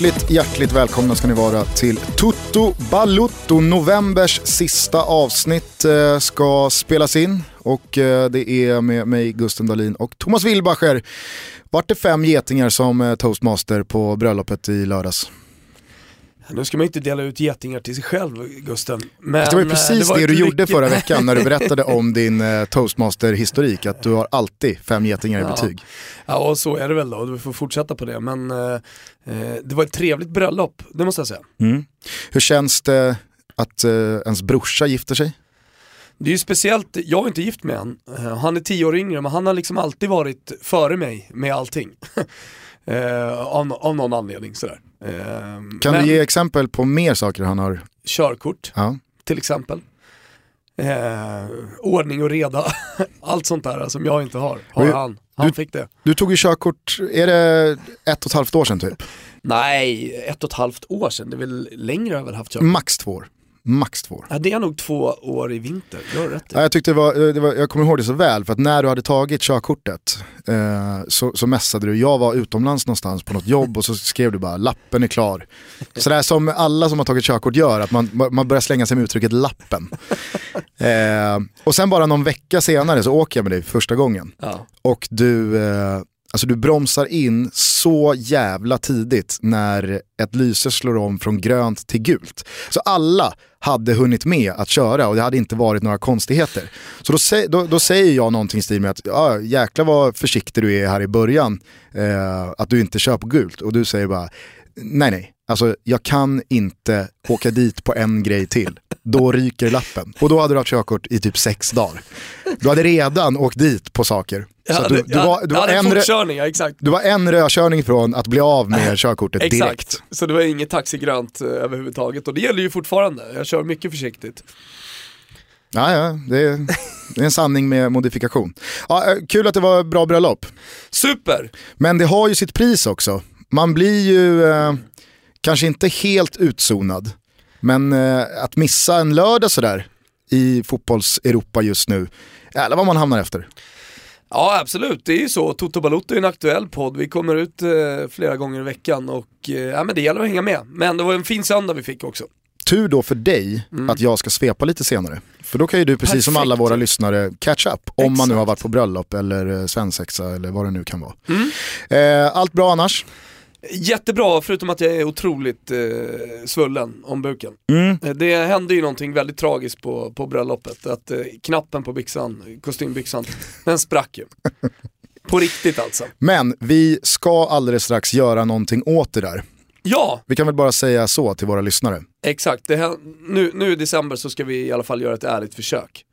Hjärtligt, hjärtligt välkomna ska ni vara till Tutto Balutto. Novembers sista avsnitt eh, ska spelas in och eh, det är med mig Gusten Dahlin och Thomas Wilbacher. Vart det fem getingar som eh, toastmaster på bröllopet i lördags? Nu ska man inte dela ut getingar till sig själv Gusten. Men, det var ju precis det, det du mycket... gjorde förra veckan när du berättade om din eh, toastmaster-historik, att du har alltid fem getingar i betyg. Ja, och så är det väl då, du får fortsätta på det. Men eh, eh, det var ett trevligt bröllop, det måste jag säga. Mm. Hur känns det att eh, ens brorsa gifter sig? Det är ju speciellt, jag är inte gift med han. Eh, han är tio år yngre men han har liksom alltid varit före mig med allting. eh, av, av någon anledning sådär. Eh, kan men, du ge exempel på mer saker han har? Körkort ja. till exempel. Eh, ordning och reda, allt sånt där som jag inte har, har du, han. Han du, fick det. Du tog ju körkort, är det ett och ett halvt år sedan typ? Nej, ett och ett halvt år sedan, det är väl längre jag har väl haft körkort. Max två år. Max två år. Ja, det är nog två år i vinter, du har rätt ja, jag, tyckte det var, det var, jag kommer ihåg det så väl, för att när du hade tagit körkortet eh, så, så messade du, jag var utomlands någonstans på något jobb och så skrev du bara lappen är klar. Sådär som alla som har tagit körkort gör, att man, man börjar slänga sig med uttrycket lappen. Eh, och sen bara någon vecka senare så åker jag med dig första gången. Ja. Och du, eh, Alltså du bromsar in så jävla tidigt när ett lyse slår om från grönt till gult. Så alla hade hunnit med att köra och det hade inte varit några konstigheter. Så då, då, då säger jag någonting i stil med att ja, jäklar vad försiktig du är här i början, eh, att du inte kör på gult. Och du säger bara, nej nej, alltså jag kan inte åka dit på en grej till. Då ryker lappen. Och då hade du haft körkort i typ sex dagar. Du hade redan åkt dit på saker. Så du, du, var, du, var en, ja, exakt. du var en rödkörning från att bli av med körkortet exakt. direkt. Så det var inget taxigrönt eh, överhuvudtaget och det gäller ju fortfarande. Jag kör mycket försiktigt. Ja, ja, det är, det är en sanning med modifikation. Ja, eh, kul att det var bra bröllop. Super! Men det har ju sitt pris också. Man blir ju eh, kanske inte helt utzonad, men eh, att missa en lördag sådär i fotbolls-Europa just nu, jävlar vad man hamnar efter. Ja absolut, det är ju så. Toto Balotto är en aktuell podd. Vi kommer ut eh, flera gånger i veckan och eh, ja, men det gäller att hänga med. Men det var en fin söndag vi fick också. Tur då för dig mm. att jag ska svepa lite senare. För då kan ju du precis Perfekt. som alla våra lyssnare catch up. Om Exakt. man nu har varit på bröllop eller eh, svensexa eller vad det nu kan vara. Mm. Eh, allt bra annars? Jättebra, förutom att jag är otroligt eh, svullen om buken. Mm. Eh, det hände ju någonting väldigt tragiskt på, på bröllopet. Att eh, knappen på byxan, kostymbyxan, den sprack ju. På riktigt alltså. Men vi ska alldeles strax göra någonting åt det där. Ja! Vi kan väl bara säga så till våra lyssnare. Exakt, det, nu, nu i december så ska vi i alla fall göra ett ärligt försök.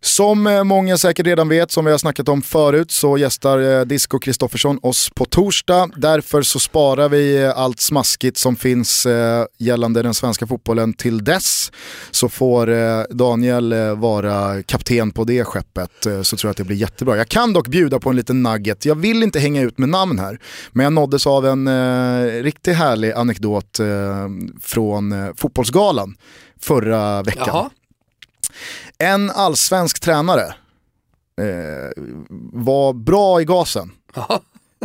Som eh, många säkert redan vet, som vi har snackat om förut, så gästar eh, Disco Kristoffersson oss på torsdag. Därför så sparar vi eh, allt smaskigt som finns gällande den svenska fotbollen till dess. Så får Daniel vara kapten på det skeppet, så tror jag att det blir jättebra. Jag kan dock bjuda på en liten nugget, jag vill inte hänga ut med namn här, men jag nåddes av en riktigt härlig anekdot från Fotbollsgalan förra veckan. Jaha. En allsvensk tränare eh, var bra i gasen.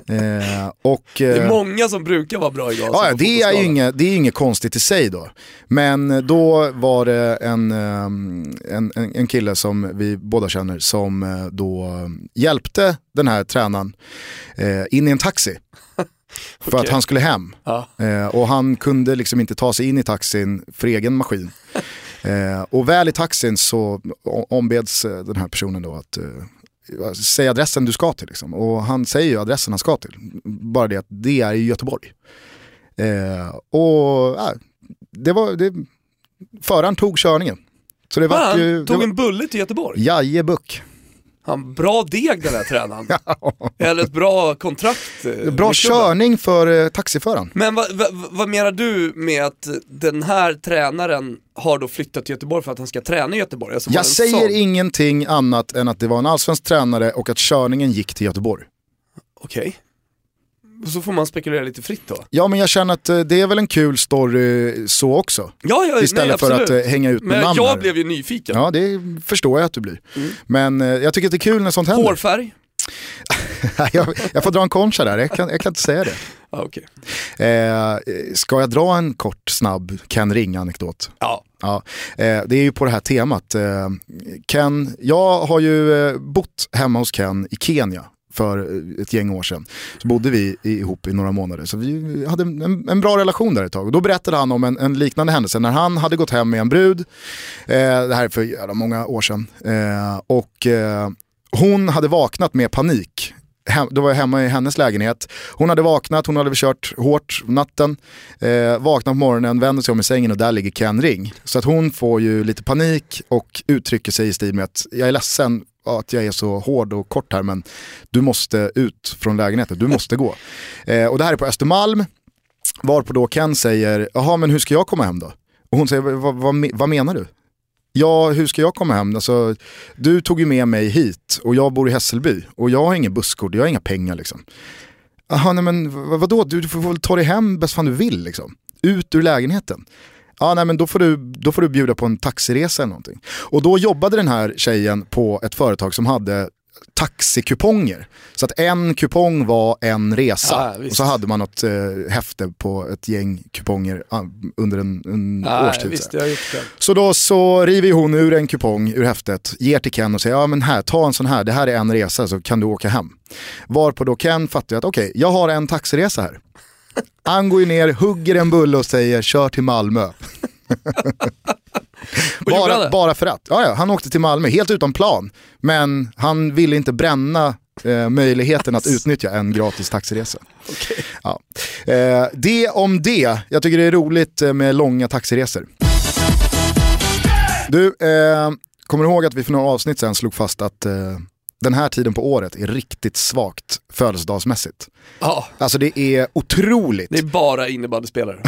Eh, och, det är eh, många som brukar vara bra i gasen. Ja, det är ju inget, det är inget konstigt i sig då. Men då var det en, ehm, en, en, en kille som vi båda känner som eh, då hjälpte den här tränaren eh, in i en taxi. För okay. att han skulle hem. Ja. Eh, och han kunde liksom inte ta sig in i taxin för egen maskin. Eh, och väl i taxin så ombeds eh, den här personen då att eh, säga adressen du ska till. Liksom. Och han säger ju adressen han ska till. Bara det att det är i Göteborg. Eh, och äh, det var, det, föraren tog körningen. Så det var, ju, tog det var, en bulle till Göteborg? Jajebuck. Han, bra deg den här tränaren. Eller ett bra kontrakt. Eh, bra körning för eh, taxiföraren. Men vad, vad, vad, menar du med att den här tränaren har då flyttat till Göteborg för att han ska träna i Göteborg? Alltså Jag säger sån? ingenting annat än att det var en allsvensk tränare och att körningen gick till Göteborg. Okej. Okay. Så får man spekulera lite fritt då. Ja men jag känner att eh, det är väl en kul story så också. Ja, ja, Istället nej, för att uh, hänga ut med men namn jag här. blev ju nyfiken. Ja det förstår jag att du blir. Mm. Men uh, jag tycker att det är kul när sånt händer. Hårfärg? jag, jag, får dra en koncha där, jag kan, jag kan inte säga det. Ah, okay. Eh, ska jag dra en kort, snabb Ken Ring-anekdot? Ja. Ja, eh, det är ju på det här temat. Eh, Ken, jag har ju eh, bott hemma hos Ken i Kenya för eh, ett gäng år sedan. Så bodde vi ihop i några månader. Så vi hade en, en bra relation där ett tag. Och då berättade han om en, en, liknande händelse när han hade gått hem med en brud. Eh, det här är för jävla många år sedan. Eh, och eh, hon hade vaknat med panik hem, då var jag hemma i hennes lägenhet. Hon hade vaknat, hon hade kört hårt natten, eh, vaknat på morgonen, vänder sig om i sängen och där ligger Ken Ring. Så att hon får ju lite panik och uttrycker sig i stil med att jag är ledsen att jag är så hård och kort här men du måste ut från lägenheten, du måste gå. Eh, och det här är på Östermalm, varpå då Ken säger, jaha men hur ska jag komma hem då? Och hon säger, vad, vad, vad menar du? Ja, hur ska jag komma hem? Alltså, du tog ju med mig hit och jag bor i Hässelby och jag har ingen busskort, jag har inga pengar liksom. Jaha, nej men vadå, du, du får väl ta dig hem bäst fan du vill liksom. Ut ur lägenheten. Ja, nej men då får, du, då får du bjuda på en taxiresa eller någonting. Och då jobbade den här tjejen på ett företag som hade taxikuponger. Så att en kupong var en resa. Ja, och så hade man något eh, häfte på ett gäng kuponger ah, under en, en ja, årstid. Visst, så då så river hon ur en kupong ur häftet, ger till Ken och säger ja men här, ta en sån här, det här är en resa så kan du åka hem. Varpå då Ken fattar att okej, okay, jag har en taxiresa här. Han går ju ner, hugger en bulle och säger kör till Malmö. bara, bara för att. Ja, ja, han åkte till Malmö helt utan plan. Men han ville inte bränna eh, möjligheten att utnyttja en gratis taxiresa. Okay. Ja. Eh, det om det. Jag tycker det är roligt eh, med långa taxiresor. Du, eh, kommer du ihåg att vi för några avsnitt sen slog fast att eh, den här tiden på året är riktigt svagt födelsedagsmässigt. Ja. Alltså det är otroligt. Det är bara innebandyspelare.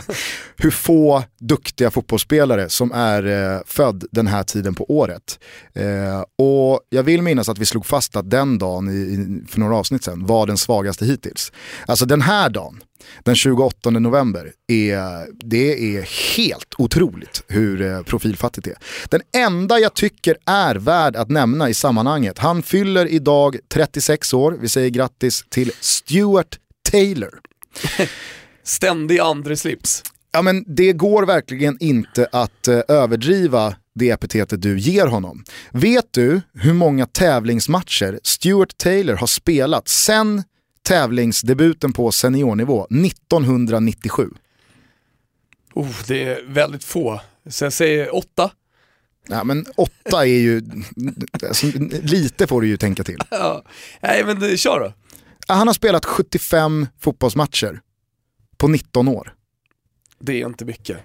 Hur få duktiga fotbollsspelare som är eh, född den här tiden på året. Eh, och jag vill minnas att vi slog fast att den dagen i, i, för några avsnitt sedan var den svagaste hittills. Alltså den här dagen, den 28 november, är, det är helt otroligt hur eh, profilfattigt det är. Den enda jag tycker är värd att nämna i sammanhanget, han fyller idag 36 år, vi säger grattis till Stuart Taylor. Ständig andre slips. Ja men det går verkligen inte att uh, överdriva det epitetet du ger honom. Vet du hur många tävlingsmatcher Stuart Taylor har spelat sen tävlingsdebuten på seniornivå 1997? Oh, det är väldigt få. Så jag säger åtta. Ja, men åtta är ju, alltså, lite får du ju tänka till. Ja. Nej men kör då. Han har spelat 75 fotbollsmatcher på 19 år. Det är inte mycket.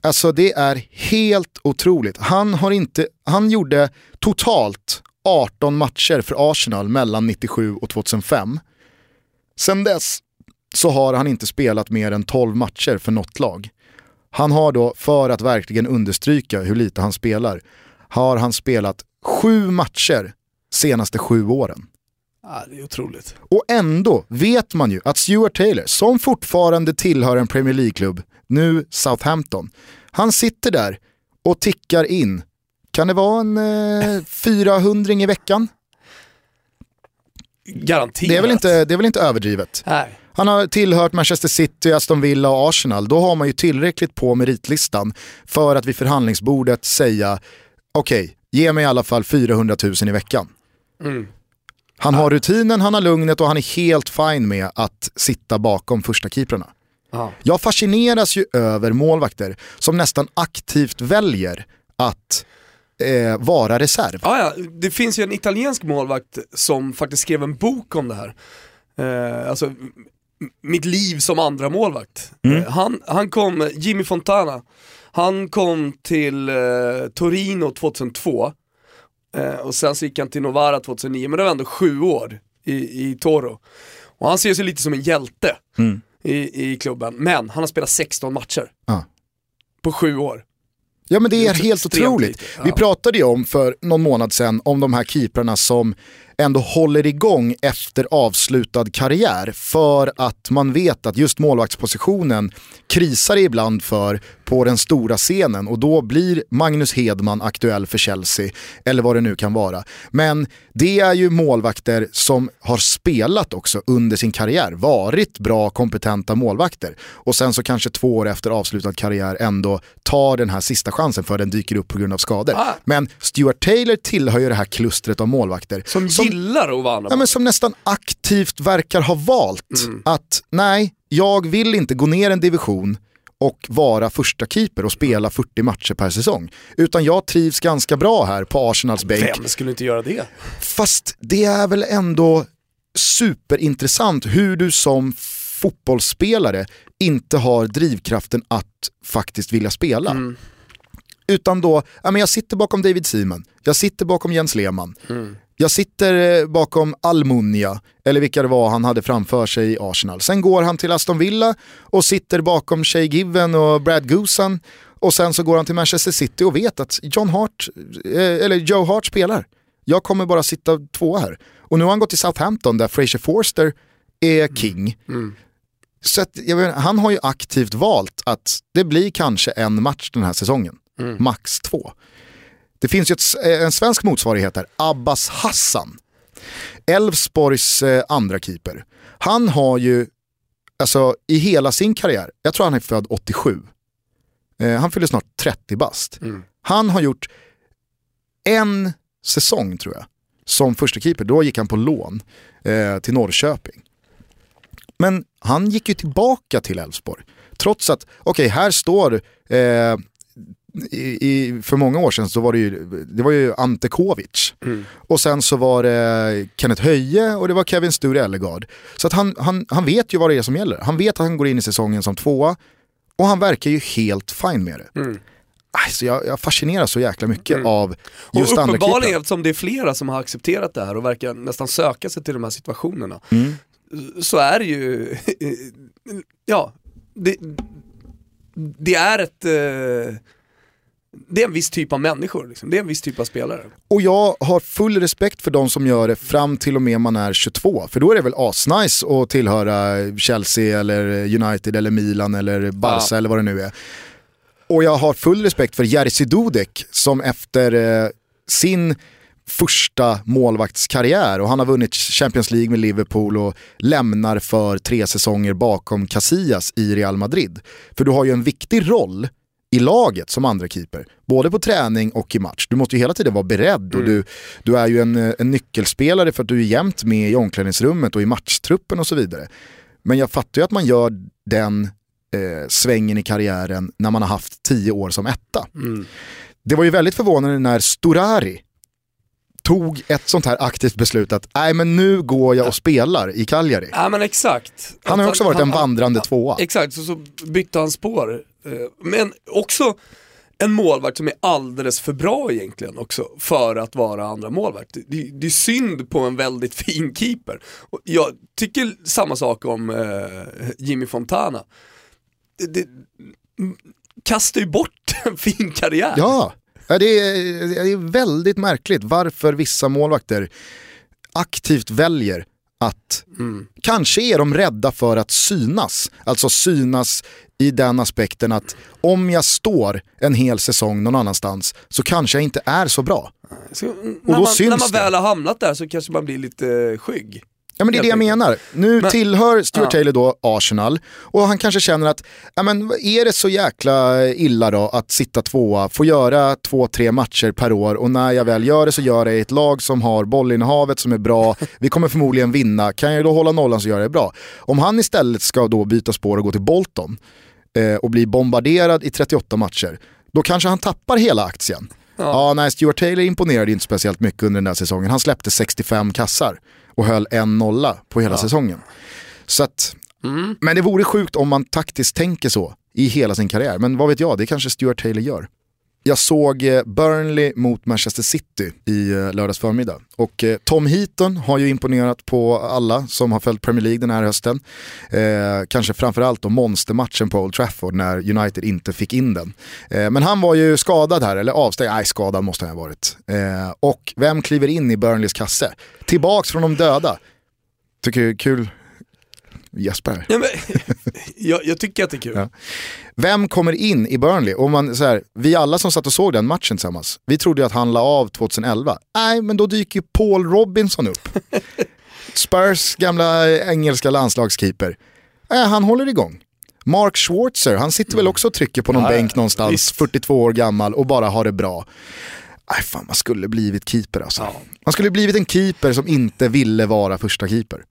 Alltså det är helt otroligt. Han, har inte, han gjorde totalt 18 matcher för Arsenal mellan 97 och 2005. Sen dess så har han inte spelat mer än 12 matcher för något lag. Han har då, för att verkligen understryka hur lite han spelar, har han spelat sju matcher senaste sju åren. Ja, det är otroligt. Och ändå vet man ju att Stuart Taylor, som fortfarande tillhör en Premier League-klubb, nu Southampton, han sitter där och tickar in, kan det vara en eh, 400 i veckan? Garanterat. Det är väl inte, det är väl inte överdrivet? Nej. Han har tillhört Manchester City, Aston Villa och Arsenal. Då har man ju tillräckligt på meritlistan för att vid förhandlingsbordet säga okej, okay, ge mig i alla fall 400 000 i veckan. Mm. Han har rutinen, han har lugnet och han är helt fin med att sitta bakom första keeprarna. Ja. Jag fascineras ju över målvakter som nästan aktivt väljer att eh, vara reserv. Ja, ja, det finns ju en italiensk målvakt som faktiskt skrev en bok om det här. Eh, alltså, mitt liv som andra målvakt. Mm. Eh, han, han kom, Jimmy Fontana, han kom till eh, Torino 2002 eh, och sen så gick han till Novara 2009, men det var ändå sju år i, i Toro. Och han ser sig lite som en hjälte mm. i, i klubben, men han har spelat 16 matcher. Ja. På sju år. Ja men det är helt otroligt. Ja. Vi pratade ju om för någon månad sedan om de här keeprarna som ändå håller igång efter avslutad karriär för att man vet att just målvaktspositionen krisar ibland för på den stora scenen och då blir Magnus Hedman aktuell för Chelsea eller vad det nu kan vara. Men det är ju målvakter som har spelat också under sin karriär, varit bra kompetenta målvakter och sen så kanske två år efter avslutad karriär ändå tar den här sista chansen för den dyker upp på grund av skador. Ah. Men Stuart Taylor tillhör ju det här klustret av målvakter Som, gillar att vara andra Ja, men som nästan aktivt verkar ha valt att nej, jag vill inte gå ner en division och vara första keeper och spela 40 matcher per säsong. Utan jag trivs ganska bra här på Arsenals bänk. Vem skulle inte göra det? Fast det är väl ändå superintressant hur du som fotbollsspelare inte har drivkraften att faktiskt vilja spela. Utan då, ja, men jag sitter bakom David Seaman, jag sitter bakom Jens Lehmann, jag sitter eh, bakom Almunia, eller vilka det var han hade framför sig i Arsenal. Sen går han till Aston Villa och sitter bakom Shay Given och Brad Goosen. Och sen så går han till Manchester City och vet att John Hart, eh, eller Joe Hart spelar. Jag kommer bara sitta tvåa här. Och nu har han gått till Southampton där Fraser Forster är king. Så att, vet, han har ju aktivt valt att det blir kanske en match den här säsongen. Max två. Det finns ju ett, eh, en svensk motsvarighet här, Abbas Hassan. Elfsborgs eh, andra keeper. Han har ju, alltså i hela sin karriär, jag tror han är född 87. Eh, han fyller snart 30 bast. Han har gjort en säsong tror jag, som första keeper. Då gick han på lån eh, till Norrköping. Men han gick ju tillbaka till Elfsborg. Trots att, okej här står, eh, i, i, för många år sedan så var det ju, det var ju Ante Kovic. Och sen så var det Kenneth Höje och det var Kevin Sture Ellegard. Så att han, han, han vet ju vad det är som gäller. Han vet att han går in i säsongen som tvåa och han verkar ju helt fine med det. Alltså jag, jag fascineras så jäkla mycket av just och andra uppenbarligen keepern. eftersom det är flera som har accepterat det här och verkar nästan söka sig till de här situationerna. Mm. Så är det ju, ja, det, det är ett, eh, det är en viss typ av människor, liksom. det är en viss typ av spelare. Och jag har full respekt för de som gör det fram till och med man är 22. För då är det väl asnice att tillhöra Chelsea eller United eller Milan eller Barca Ja. eller vad det nu är. Och jag har full respekt för Jerzy Dudek som efter eh, sin första målvaktskarriär och han har vunnit Champions League med Liverpool och lämnar för tre säsonger bakom Casillas i Real Madrid. För du har ju en viktig roll i laget som andra keeper. Både på träning och i match. Du måste ju hela tiden vara beredd och du, du är ju en, en nyckelspelare för att du är jämt med i omklädningsrummet och i matchtruppen och så vidare. Men jag fattar ju att man gör den eh, svängen i karriären när man har haft tio år som etta. Det var ju väldigt förvånande när Storari tog ett sånt här aktivt beslut att nej men nu går jag och spelar i Cagliari. Ja men exakt. Han har ju också varit en han- vandrande tvåa. Exakt, så, så bytte han spår. Eh, men också en målvakt som är alldeles för bra egentligen också för att vara andra målvakt. Det, det är synd på en väldigt fin keeper. Jag tycker samma sak om eh, Jimmy Fontana. Det, det kastar ju bort en fin karriär. Ja, ja, det är, det är väldigt märkligt varför vissa målvakter aktivt väljer att, kanske är de rädda för att synas. Alltså synas i den aspekten att om jag står en hel säsong någon annanstans så kanske jag inte är så bra. Så, mm, då när, man, syns när man väl har hamnat där så kanske man blir lite eh, skygg. Ja men det är det jag menar. Nu Men- tillhör Stuart Ja. Taylor då Arsenal och han kanske känner att, ja men är det så jäkla illa då att sitta tvåa, få göra två, tre matcher per år och när jag väl gör det så gör jag det i ett lag som har bollinnehavet som är bra, vi kommer förmodligen vinna, kan jag då hålla nollan så gör jag det bra. Om han istället ska då byta spår och gå till Bolton eh, och bli bombarderad i 38 matcher, då kanske han tappar hela aktien. Ja, nej, Stuart Taylor imponerade inte speciellt mycket under den där säsongen. Han släppte 65 kassar och höll en nolla på hela säsongen. Så att, Men det vore sjukt om man taktiskt tänker så i hela sin karriär. Men vad vet jag, det kanske Stuart Taylor gör. Jag såg eh, Burnley mot Manchester City i eh, lördags förmiddag. Och eh, Tom Heaton har ju imponerat på alla som har följt Premier League den här hösten. Eh, kanske framförallt då monstermatchen på Old Trafford när United inte fick in den. Eh, men han var ju skadad här, eller avstängd, nej skadad måste han ha varit. Eh, och vem kliver in i Burnleys kasse? Tillbaks från de döda. Tycker det är kul Jesper. Ja, men, jag, jag, tycker att det är kul. Ja. Vem kommer in i Burnley? Och man, så här, vi alla som satt och såg den matchen tillsammans, vi trodde att han la av 2011. Nej, men då dyker ju Paul Robinson upp. Spurs gamla engelska landslagskeeper. Äh, han håller igång. Mark Schwarzer, han sitter mm. väl också och trycker på någon ja, bänk någonstans, visst. 42 år gammal och bara har det bra. Nej fan, man skulle blivit keeper alltså. Ja. Man skulle blivit en keeper som inte ville vara första keeper.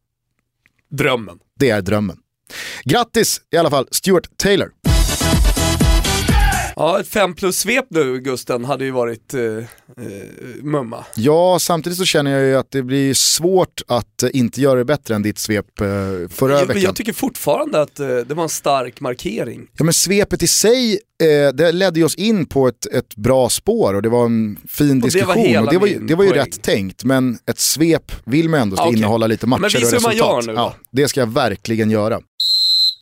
Drömmen. Det är drömmen. Grattis i alla fall, Stuart Taylor. Ja, ett 5 plus-svep nu Gusten hade ju varit eh, eh, mumma. Ja, samtidigt så känner jag ju att det blir svårt att eh, inte göra det bättre än ditt svep eh, förra jag, veckan. Jag tycker fortfarande att eh, det var en stark markering. Ja men svepet i sig, eh, det ledde oss in på ett, ett bra spår och det var en fin och diskussion. Det var, och det var, det var ju rätt tänkt, men ett svep vill man ändå ska okay. innehålla lite matcher men och resultat. Man gör nu, ja, det ska jag verkligen göra.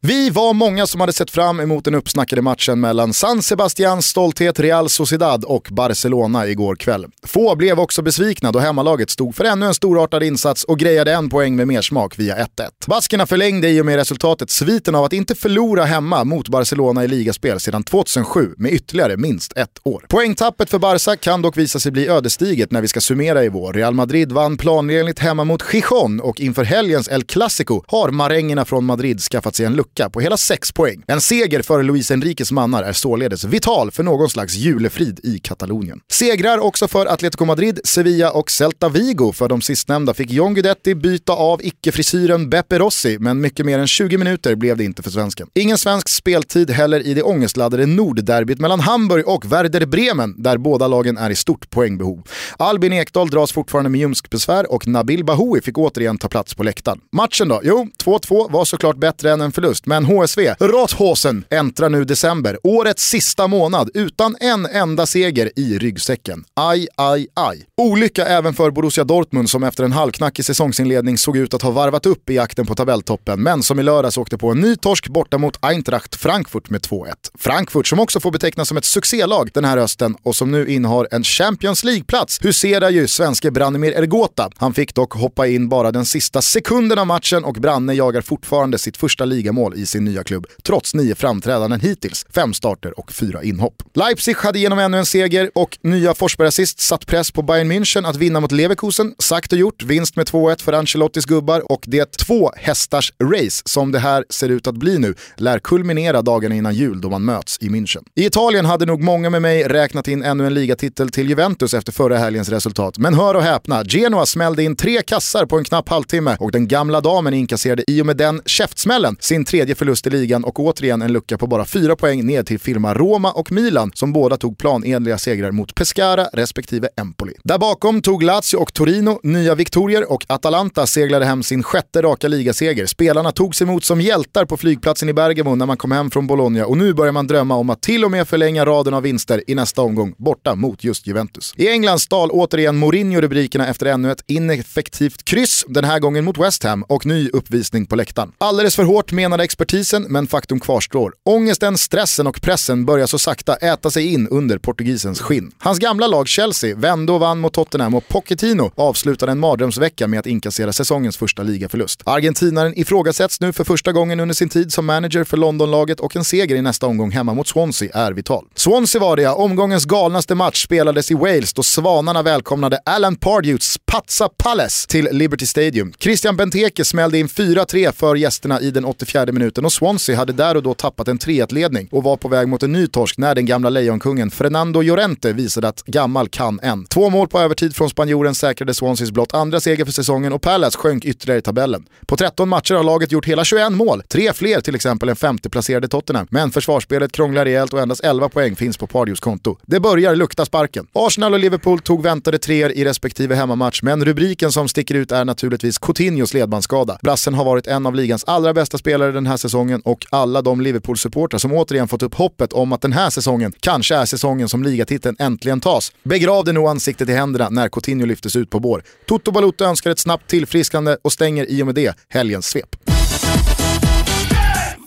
Vi var många som hade sett fram emot den uppsnackade matchen mellan San Sebastians stolthet Real Sociedad och Barcelona igår kväll. Få blev också besvikna då hemmalaget stod för ännu en storartad insats och grejade en poäng med mersmak via 1-1. Baskerna förlängde i och med resultatet sviten av att inte förlora hemma mot Barcelona i ligaspel sedan 2007 med ytterligare minst ett år. Poängtappet för Barca kan dock visa sig bli ödesdigert när vi ska summera i vår. Real Madrid vann planenligt hemma mot Gijon och inför helgens El Clasico har marängerna från Madrid skaffat sig en lucka lucka på hela 6 poäng. En seger för Luis Enriques mannar är således vital för någon slags julefrid i Katalonien. Segrar också för Atletico Madrid, Sevilla och Celta Vigo. För de sistnämnda fick John Guidetti byta av icke-frisyren Beppe Rossi, men mycket mer än 20 minuter blev det inte för svensken. Ingen svensk speltid heller i det ångestladdade Nordderbyt mellan Hamburg och Werder Bremen, där båda lagen är i stort poängbehov. Albin Ekdal dras fortfarande med ljumskbesvär och Nabil Bahoui fick återigen ta plats på läktaren. Matchen då? Jo, 2-2 var såklart bättre än en förlust just, men HSV, Rothausen, äntrar nu december, årets sista månad, utan en enda seger i ryggsäcken. Aj, aj, aj. Olycka även för Borussia Dortmund som efter en halvknackig säsongsinledning såg ut att ha varvat upp i jakten på tabelltoppen, men som i lördags åkte på en ny torsk borta mot Eintracht Frankfurt med 2-1. Frankfurt som också får betecknas som ett succélag den här hösten och som nu innehar en Champions League-plats huserar ju svenske Branimir Ergota. Han fick dock hoppa in bara den sista sekunden av matchen och Branne jagar fortfarande sitt första ligamål mål i sin nya klubb, trots nio framträdanden hittills, fem starter och fyra inhopp. Leipzig hade genom ännu en seger och nya Forsberg-assist satt press på Bayern München att vinna mot Leverkusen. Sagt och gjort, vinst med 2-1 för Ancelottis gubbar och det två hästars race som det här ser ut att bli nu lär kulminera dagarna innan jul då man möts i München. I Italien hade nog många med mig räknat in ännu en ligatitel till Juventus efter förra helgens resultat. Men hör och häpna, Genoa smällde in tre kassar på en knapp halvtimme och den gamla damen inkasserade i och med den käftsmällen sin tredje tredje förlust i ligan och återigen en lucka på bara fyra poäng ner till firma Roma och Milan som båda tog planenliga segrar mot Pescara respektive Empoli. Där bakom tog Lazio och Torino nya viktorier och Atalanta seglade hem sin sjätte raka ligaseger. Spelarna tog sig emot som hjältar på flygplatsen i Bergamo när man kom hem från Bologna och nu börjar man drömma om att till och med förlänga raden av vinster i nästa omgång borta mot just Juventus. I England stal återigen Mourinho rubrikerna efter ännu ett ineffektivt kryss, den här gången mot West Ham och ny uppvisning på läktaren. Alldeles för hårt menade expertisen, men faktum kvarstår. Ångesten, stressen och pressen börjar så sakta äta sig in under portugisens skinn. Hans gamla lag Chelsea vände och vann mot Tottenham och Pochettino avslutade en mardrömsvecka med att inkassera säsongens första ligaförlust. Argentinaren ifrågasätts nu för första gången under sin tid som manager för Londonlaget och en seger i nästa omgång hemma mot Swansea är vital. Swansea var det ja, omgångens galnaste match spelades i Wales då Svanarna välkomnade Alan Pardews Patsa Palace till Liberty Stadium. Christian Benteke smällde in 4-3 för gästerna i den 84 minuten och Swansea hade där och då tappat en 3-1-ledning och var på väg mot en ny torsk när den gamla lejonkungen Fernando Llorente visade att gammal kan en. Två mål på övertid från spanjoren säkrade Swanseas blott andra seger för säsongen och Palace sjönk ytterligare i tabellen. På 13 matcher har laget gjort hela 21 mål, tre fler till exempel än femteplacerade Tottenham. Men försvarsspelet krånglar rejält och endast 11 poäng finns på Pardews konto. Det börjar lukta sparken. Arsenal och Liverpool tog väntade treor i respektive hemmamatch, men rubriken som sticker ut är naturligtvis Coutinhos ledbandsskada. Brassen har varit en av ligans allra bästa spelare den här säsongen och alla de Liverpool-supportrar som återigen fått upp hoppet om att den här säsongen kanske är säsongen som ligatiteln äntligen tas. Begravde nog ansiktet i händerna när Coutinho lyftes ut på bår. Toto Balotto önskar ett snabbt tillfrisknande och stänger i och med det helgens svep.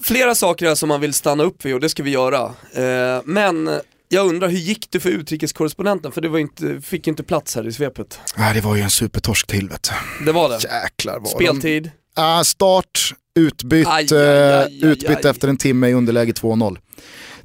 Flera saker här som man vill stanna upp vid och det ska vi göra. Eh, men jag undrar, hur gick det för utrikeskorrespondenten? För det var inte, fick inte plats här i svepet. Nej, det var ju en supertorsk till vet du. Det var det. Jäklar var Speltid. De... Ah, start, utbytt, Aj, aj, aj, aj, utbytt efter en timme i underläge 2-0.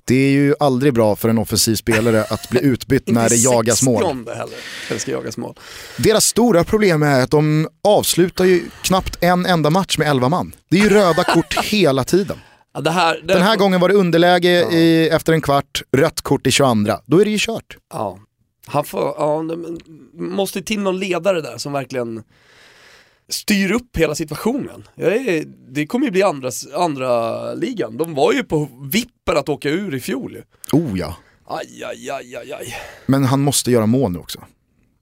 Det är ju aldrig bra för en offensiv spelare att bli utbytt när det jagas mål. Heller, ska jagas mål. Deras stora problem är att de avslutar ju knappt en enda match med 11 man. Det är ju röda kort hela tiden. Ja, det här, det Den här gången var det underläge i, efter en kvart, rött kort i 22. Då är det ju kört. Ja, han får, ja, måste till någon ledare där som verkligen styr upp hela situationen. Det kommer ju bli andra, andra ligan. De var ju på vippen att åka ur i fjol ju. Oh ja. Aj, aj, aj, aj, aj. Men han måste göra mål nu också.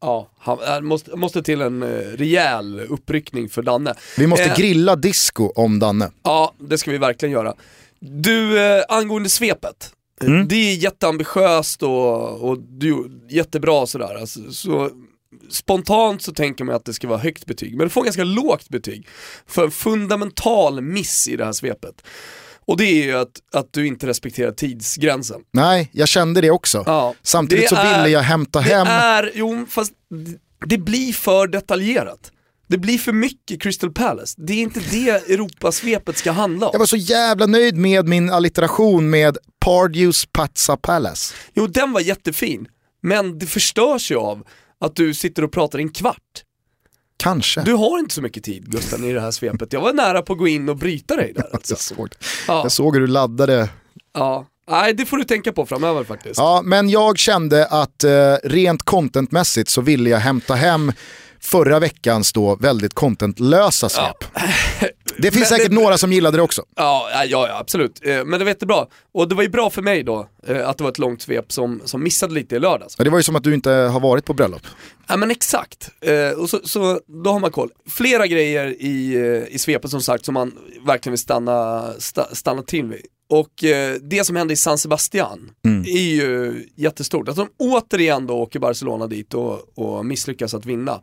Ja, han, måste, måste till en eh, rejäl uppryckning för Danne. Vi måste Eh. grilla disco om Danne. Ja, det ska vi verkligen göra. Du, eh, angående svepet. Mm. Det är jätteambitiöst och, och du, jättebra sådär. Alltså, så, spontant så tänker man att det ska vara högt betyg, men det får ganska lågt betyg. För en fundamental miss i det här svepet. Och det är ju att, att du inte respekterar tidsgränsen. Nej, jag kände det också. Ja, Samtidigt det så är- ville jag hämta Det hem... är, jo fast det- det blir för detaljerat. Det blir för mycket Crystal Palace. Det är inte det Europasvepet ska handla om. Jag var så jävla nöjd med min allitteration med Pardews Pazza Palace. Jo, den var jättefin. Men det förstörs ju av att du sitter och pratar en kvart. Kanske. Du har inte så mycket tid Gusten i det här svepet. Jag var nära på att gå in och bryta dig där alltså. jag, såg, Ja, jag såg hur du laddade. ja. Nej, det får du tänka på framöver faktiskt. Ja, men jag kände att eh, rent contentmässigt så ville jag hämta hem förra veckans då väldigt contentlösa svep. Det finns Men säkert det- några som gillade det också. Ja, ja, ja absolut. Eh, Men det var jättebra. Och det var ju bra för mig då, eh, att det var ett långt svep som, som missade lite i lördags. Ja, Det var ju som att du inte har varit på bröllop. Ja men exakt, eh, och så, så då har man koll. Flera grejer i, i svepet som sagt som man verkligen vill stanna, sta, stanna till vid. Och eh, det som hände i San Sebastian är ju jättestort. Att de återigen då åker Barcelona dit och, och misslyckas att vinna.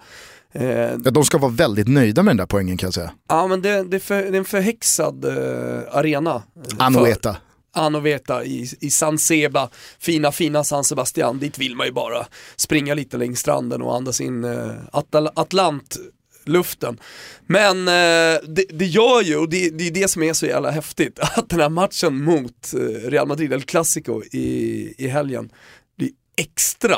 Eh, Ja, De ska vara väldigt nöjda med den där poängen kan jag säga. ja men det, det, är, för, det är en förhäxad eh, arena. Anoeta. Anoveta i, i San Seba, fina fina San Sebastian, dit vill man ju bara springa lite längs stranden och andas in eh, Atal Atlantluften. Men eh, det, det gör ju, och det, det är det som är så jävla häftigt, att den här matchen mot eh, Real Madrid, El Clasico i, i helgen, blir extra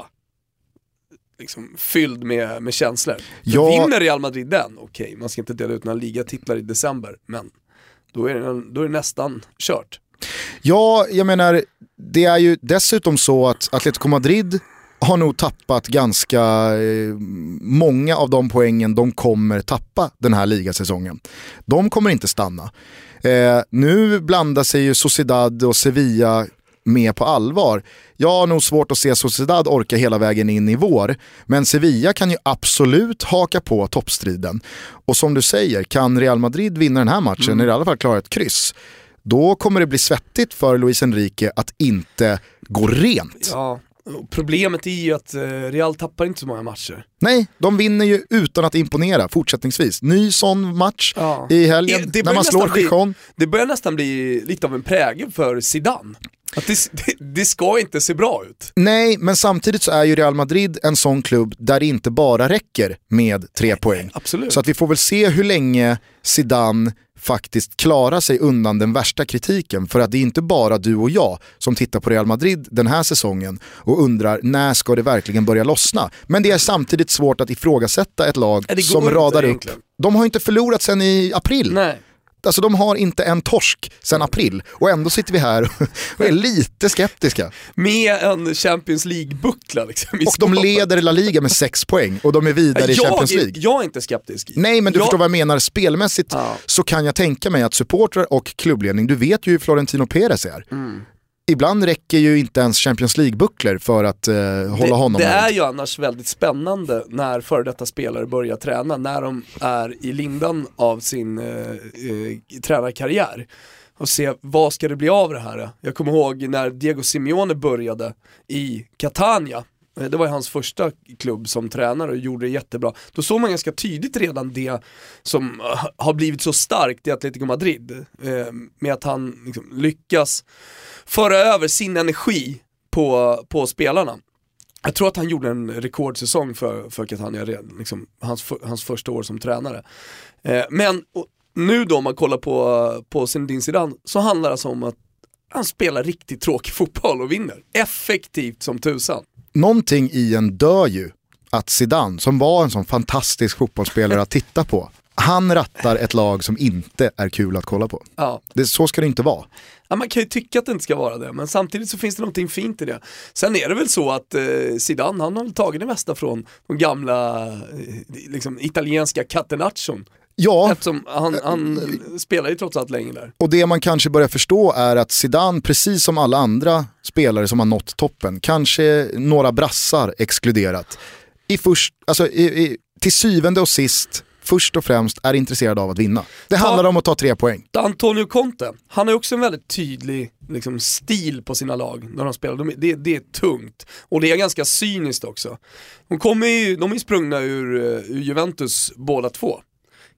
liksom, fylld med, med känslor. Ja. Vinner Real Madrid den, okej, man ska inte dela ut några ligatitlar i december, men då är det, då är det nästan kört. Ja, jag menar, det är ju dessutom så att Atletico Madrid har nog tappat ganska eh, många av de poängen de kommer tappa den här ligasäsongen. De kommer inte stanna. Eh, nu blandar sig ju Sociedad och Sevilla med på allvar. Jag har nog svårt att se Sociedad orka hela vägen in i vår, men Sevilla kan ju absolut haka på toppstriden. Och som du säger, kan Real Madrid vinna den här matchen, eller i alla fall klara ett kryss, då kommer det bli svettigt för Luis Enrique att inte gå rent. Ja, problemet är ju att eh, Real tappar inte så många matcher. Nej, de vinner ju utan att imponera fortsättningsvis. Ny sån match Ja. i helgen Det- det när man slår Gijon. Det börjar nästan bli lite av en prägel för Zidane. Det, det, det ska inte se bra ut. Nej, men samtidigt så är ju Real Madrid en sån klubb där det inte bara räcker med tre poäng. Absolut. Så att vi får väl se hur länge Zidane faktiskt klarar sig undan den värsta kritiken. För att det är inte bara du och jag som tittar på Real Madrid den här säsongen och undrar när ska det verkligen börja lossna. Men det är samtidigt svårt att ifrågasätta ett lag som radar upp. De har inte förlorat sen i april. Nej. Alltså de har inte en torsk sen april och ändå sitter vi här och är lite skeptiska. Med en Champions League-buckla liksom i Och de leder La Liga med sex poäng och de är vidare i jag, Champions är- League. Jag är inte skeptisk. Nej men du jag, förstår vad jag menar, spelmässigt Ja. så kan jag tänka mig att supportrar och klubbledning, du vet ju hur Florentino Perez är. Ibland räcker ju inte ens Champions League-bucklor för att eh, hålla det, honom Det är ju annars väldigt spännande när före detta spelare börjar träna, när de är i lindan av sin eh, eh, tränarkarriär. Och se vad ska det bli av det här? Jag kommer ihåg när Diego Simeone började i Catania. Eh, Det var ju hans första klubb som tränare och gjorde det jättebra. Då såg man ganska tydligt redan det som eh, har blivit så starkt i Atletico Madrid. Eh, med att han liksom lyckas föra över sin energi på, på spelarna. Jag tror att han gjorde en rekordsäsong för, för Catania liksom, hans, för, hans första år som tränare. Eh, men och, nu då om man kollar på, på Zinedine Zidane så handlar det alltså om att han spelar riktigt tråkig fotboll och vinner. Effektivt som tusan. Någonting i en dör ju att Zidane, som var en sån fantastisk fotbollsspelare att titta på, han rattar ett lag som inte är kul att kolla på. Ja. Det, så ska det inte vara. Ja, man kan ju tycka att det inte ska vara det, men samtidigt så finns det någonting fint i det. Sen är det väl så att eh, Zidane, han har väl tagit det mesta från de gamla eh, liksom, italienska catenaccion. Ja, Eftersom han, han spelar ju trots allt länge där. och det man kanske börjar förstå är att Zidane, precis som alla andra spelare som har nått toppen, kanske några brassar exkluderat, i först, alltså, i, i, till syvende och sist, först och främst är intresserad av att vinna. Det handlar om att ta tre poäng. Antonio Conte, han har också en väldigt tydlig liksom, stil på sina lag när de spelar. De, det, det är tungt och det är ganska cyniskt också. De, kommer ju, de är sprungna ur, eh, ur Juventus båda två.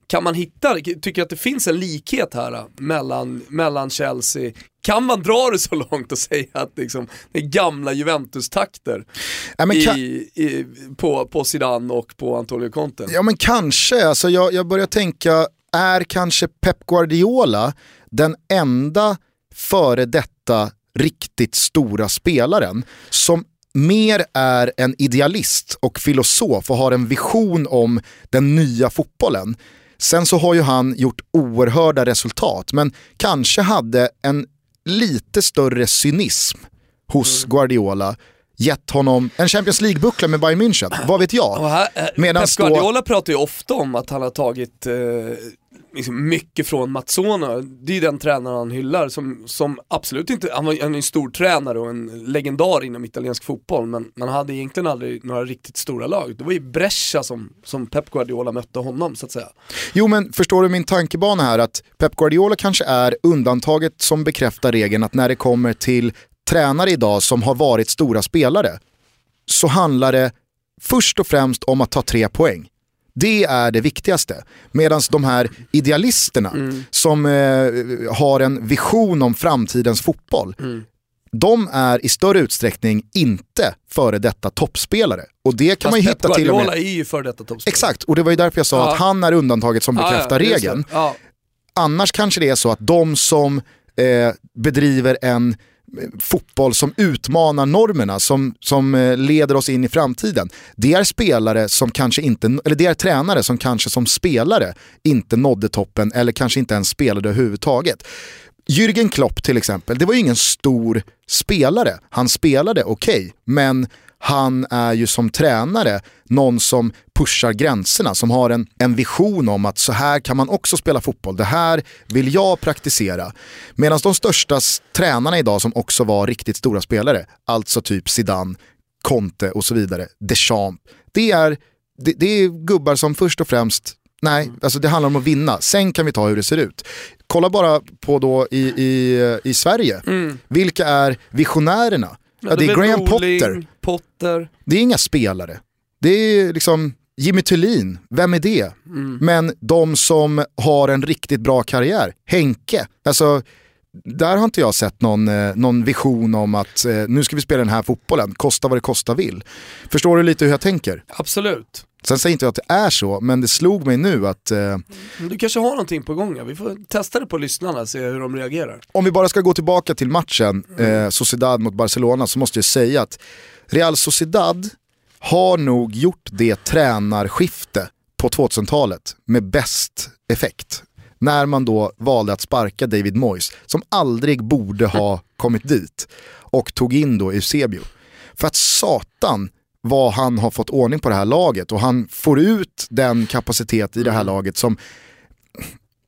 Kan man hitta, tycker att det finns en likhet här eh, mellan, mellan Chelsea, kan man dra det så långt och säga att liksom, det är gamla Juventus-takter Ja, men ka- i, i, på, på Zidane och på Antonio Conte? Ja men kanske, alltså jag, jag börjar tänka, är kanske Pep Guardiola den enda före detta riktigt stora spelaren som mer är en idealist och filosof och har en vision om den nya fotbollen. Sen så har ju han gjort oerhörda resultat, men kanske hade en lite större cynism hos Guardiola gett honom en Champions League-buckla med Bayern München, vad vet jag? Eh, Medans Pep då- Guardiola pratar ju ofta om att han har tagit eh, liksom mycket från Matsona, Det är ju den tränaren han hyllar som, som absolut inte, han, var, han är en stor tränare och en legendar inom italiensk fotboll men man hade egentligen aldrig några riktigt stora lag. Det var ju Brescia som, som Pep Guardiola mötte honom så att säga. Jo men förstår du min tankebana här att Pep Guardiola kanske är undantaget som bekräftar regeln att när det kommer till tränare idag som har varit stora spelare så handlar det först och främst om att ta tre poäng. Det är det viktigaste. Medan de här idealisterna som eh, har en vision om framtidens fotboll, de är i större utsträckning inte före detta toppspelare. Och det kan man ju Fast hitta till och med. är ju för detta toppspelare. Exakt, och det var ju därför jag sa Ja. att han är undantaget som bekräftar just det. regeln. Ja. Annars kanske det är så att de som eh, bedriver en fotboll som utmanar normerna, som, som eh, leder oss in i framtiden. Det är spelare som kanske inte, eller det är tränare som kanske som spelare inte nådde toppen eller kanske inte ens spelade överhuvudtaget. Jürgen Klopp till exempel, det var ju ingen stor spelare. Han spelade okej, men han är ju som tränare någon som pushar gränserna, som har en, en vision om att så här kan man också spela fotboll, det här vill jag praktisera. Medan de största tränarna idag som också var riktigt stora spelare, alltså typ Zidane, Conte och så vidare, Deschamps, det är, det, det är gubbar som först och främst Nej, alltså det handlar om att vinna. Sen kan vi ta hur det ser ut. Kolla bara på då i, i, i Sverige. Vilka är visionärerna? Ja, det är Graham Potter. Potter. Det är inga spelare. Det är liksom Jimmy Thulin, vem är det? Men de som har en riktigt bra karriär, Henke. Alltså, där har inte jag sett någon, eh, någon vision om att eh, nu ska vi spela den här fotbollen, kosta vad det kosta vill. Förstår du lite hur jag tänker? Absolut. Sen säger inte jag att det är så, men det slog mig nu att eh, Du kanske har någonting på gång, ja. vi får testa det på lyssnarna se hur de reagerar. om vi bara ska gå tillbaka till matchen, eh, Sociedad mot Barcelona, så måste jag säga att Real Sociedad har nog gjort det tränarskifte på 2000-talet med bäst effekt. När man då valde att sparka David Moyes, som aldrig borde ha kommit dit, och tog in då Eusebio. För att satan vad han har fått ordning på det här laget och han får ut den kapacitet i det här laget som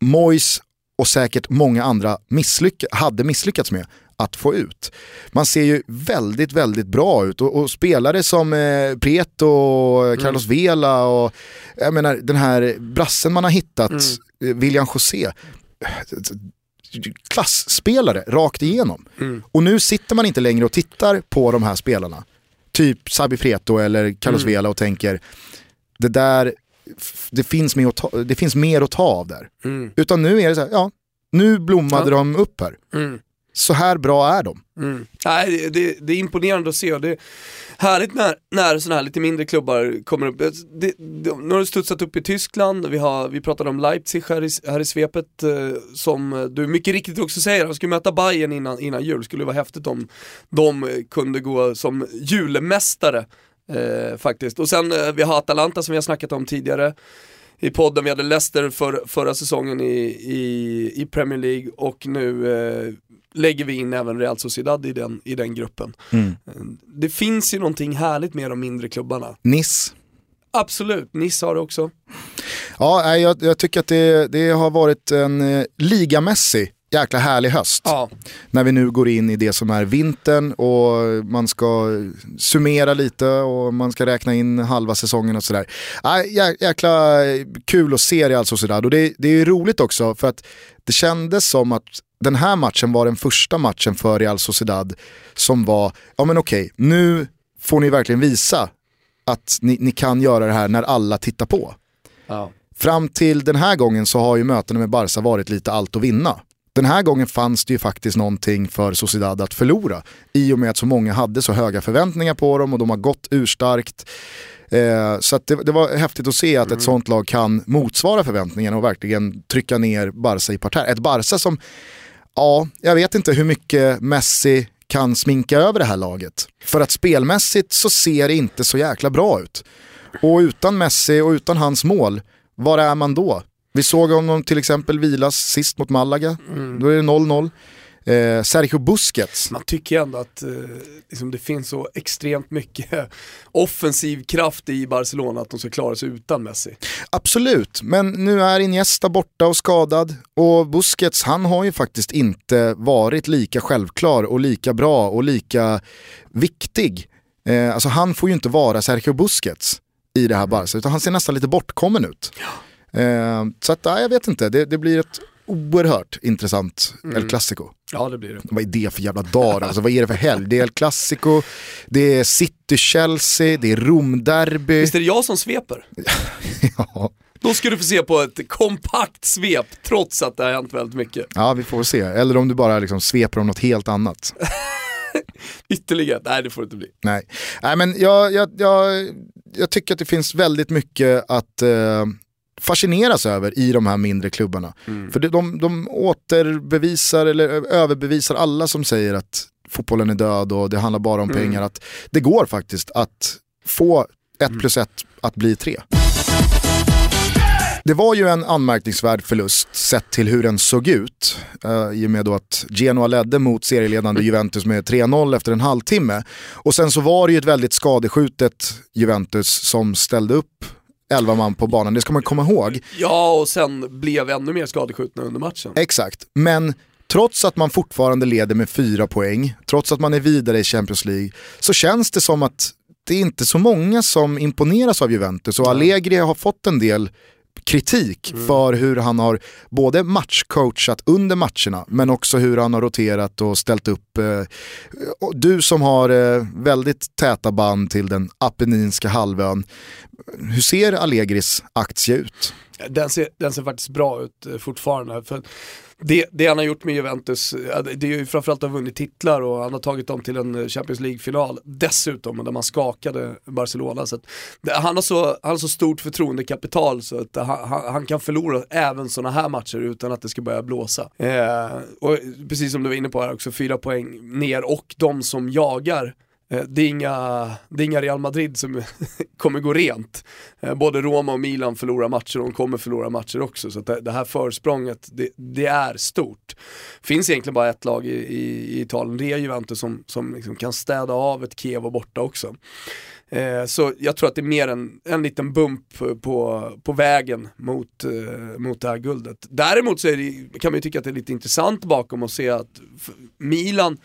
Moyes och säkert många andra misslyck hade misslyckats med. Att få ut. Man ser ju väldigt, väldigt bra ut och, och spelare som eh, Preto och Carlos mm. Vela och jag menar den här brassen man har hittat, mm. Eh, William José, klassspelare rakt igenom. Mm. Och nu sitter man inte längre och tittar på de här spelarna, typ Sabi Preto eller Carlos mm. Vela och tänker, det där, det finns, mer att ta, det finns mer att ta av där. Mm. Utan nu är det så här, ja, nu blommade ja. de upp här. Så här bra är de. Mm. Nej, det, det, är imponerande att se och det är härligt när, när sådana här lite mindre klubbar kommer upp. Det, det, nu har det studsat upp i Tyskland, vi, har, vi pratade om Leipzig här i, här i svepet eh, som du mycket riktigt också säger, de skulle möta Bayern innan, innan jul, skulle vara häftigt om de kunde gå som julmästare eh, faktiskt. Och sen eh, vi har Atalanta som vi har snackat om tidigare i podden, vi hade Leicester för, förra säsongen i, i, i Premier League och nu eh, lägger vi in även Real Sociedad i den, i den gruppen. Mm. Det finns ju någonting härligt med de mindre klubbarna. Nice. Absolut, Nice har det också. Ja, jag, jag tycker att det, det har varit en eh, ligamässig jäkla härlig höst. Ja. När vi nu går in i det som är vintern och man ska summera lite och man ska räkna in halva säsongen och sådär. Äh, jäkla kul att se det alltså sådär. Och det, det är roligt också för att det kändes som att den här matchen var den första matchen för Real Sociedad som var, ja men okej, nu får ni verkligen visa att ni, ni kan göra det här när alla tittar på. Ja. Fram till den här gången så har ju mötena med Barca varit lite allt att vinna. Den här gången fanns det ju faktiskt någonting för Sociedad att förlora. I och med att så många hade så höga förväntningar på dem och de har gått urstarkt. Eh, så det, det, var häftigt att se att mm. ett sånt lag kan motsvara förväntningarna och verkligen trycka ner Barca i parterre. Ett Barca som, ja, jag vet inte hur mycket Messi kan sminka över det här laget. För att spelmässigt så ser det inte så jäkla bra ut. Och utan Messi och utan hans mål, var är man då? Vi såg honom till exempel vilas sist mot Malaga, mm. då är det 0-0. Eh, Sergio Busquets. Man tycker ändå att eh, liksom det finns så extremt mycket offensiv kraft i Barcelona att de ska klara sig utan Messi. Absolut, men nu är Iniesta borta och skadad och Busquets han har ju faktiskt inte varit lika självklar och lika bra och lika viktig. Eh, alltså han får ju inte vara Sergio Busquets i det här Barca utan han ser nästan lite bortkommen ut. Ja. Eh, så att, ja, jag vet inte, det, det blir ett oerhört intressant mm. El Clasico. Ja det blir det. Vad är det för jävla dag alltså, Vad är det för helg? Det är El Clasico, det är City-Chelsea, det är Rom-derby. Visst är det jag som sveper? ja. Då ska du få se på ett kompakt svep trots att det har hänt väldigt mycket. Ja vi får se, eller om du bara liksom sveper om något helt annat. Ytterligare? Nej det får det inte bli. Nej, Nej men jag, jag, jag, jag tycker att det finns väldigt mycket att eh, fascineras över i de här mindre klubbarna. Mm. För de, de återbevisar eller överbevisar alla som säger att fotbollen är död och det handlar bara om mm. pengar. Att det går faktiskt att få ett mm. plus ett att bli tre. Det var ju en anmärkningsvärd förlust sett till hur den såg ut. Uh, I och med då att Genoa ledde mot serieledande Juventus med 3-0 efter en halvtimme. Och sen så var det ju ett väldigt skadeskjutet Juventus som ställde upp 11 man på banan, det ska man komma ihåg. Ja, och sen blev ännu mer skadeskjutna under matchen. Exakt, men trots att man fortfarande leder med fyra poäng, trots att man är vidare i Champions League, så känns det som att det är inte så många som imponeras av Juventus och Allegri har fått en del kritik mm. för hur han har både matchcoachat under matcherna men också hur han har roterat och ställt upp. Eh, du som har eh, väldigt täta band till den Apenninska halvön, hur ser Allegris aktie ut? Den ser, den ser faktiskt bra ut eh, fortfarande. För det, det han har gjort med Juventus, det är ju framförallt att ha vunnit titlar och han har tagit dem till en Champions League-final dessutom, där man skakade Barcelona. Så det, han, har så, han har så stort förtroendekapital så att han, han kan förlora även sådana här matcher utan att det ska börja blåsa. Eh, och precis som du var inne på här också, fyra poäng ner och de som jagar Eh, det är, inga, det är inga Real Madrid som kommer gå rent. Eh, både Roma och Milan förlorar matcher och de kommer förlora matcher också. Så det, det, här försprånget, det, det, är stort. finns egentligen bara ett lag i, i, i Italien, det är Juventus som, som liksom kan städa av ett Kiev borta också. Eh, så jag tror att det är mer en, en liten bump på, på vägen mot, eh, mot det här guldet. Däremot så det, kan man ju tycka att det är lite intressant bakom att se att Milan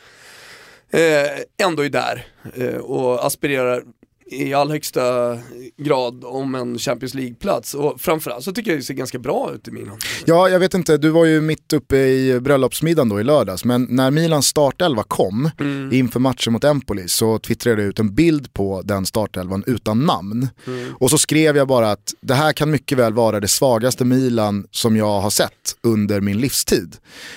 eh, ändå är där eh, och aspirerar i all högsta grad om en Champions League-plats. Och framförallt så tycker jag det ser ganska bra ut i Milan. Ja, jag vet inte, du var ju mitt uppe i bröllopsmiddagen då i lördags, men när Milans startelva kom mm. inför matchen mot Empoli så twittrade jag ut en bild på den startelvan utan namn. Mm. Och så skrev jag bara att det här kan mycket väl vara det svagaste Milan som jag har sett under min livstid.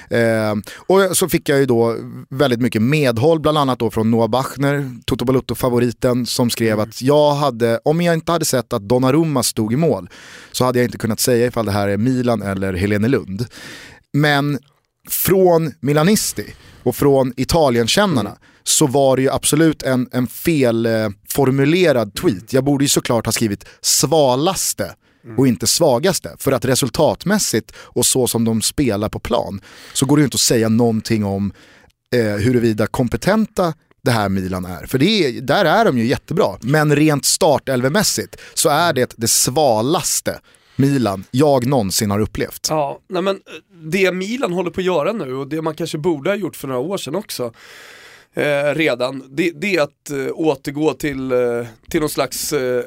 Eh, och så fick jag ju då väldigt mycket medhåll, bland annat då från Noah Bachner, Toto Balutto-favoriten, som skrev skrev att jag hade, om jag inte hade sett att Donnarumma stod i mål så hade jag inte kunnat säga ifall det här är Milan eller Helene Lund. Men från Milanisti och från Italienkännarna mm. så var det ju absolut en, en felformulerad eh, tweet. Jag borde ju såklart ha skrivit svalaste och inte svagaste. För att resultatmässigt och så som de spelar på plan så går det ju inte att säga någonting om eh, huruvida kompetenta det här Milan är. För det är, där är de ju jättebra. Men rent startelvemässigt så är det det svalaste Milan jag någonsin har upplevt. Ja, nej men det Milan håller på att göra nu och det man kanske borde ha gjort för några år sedan också eh, redan, det, det, är att eh, återgå till, eh, till någon slags eh,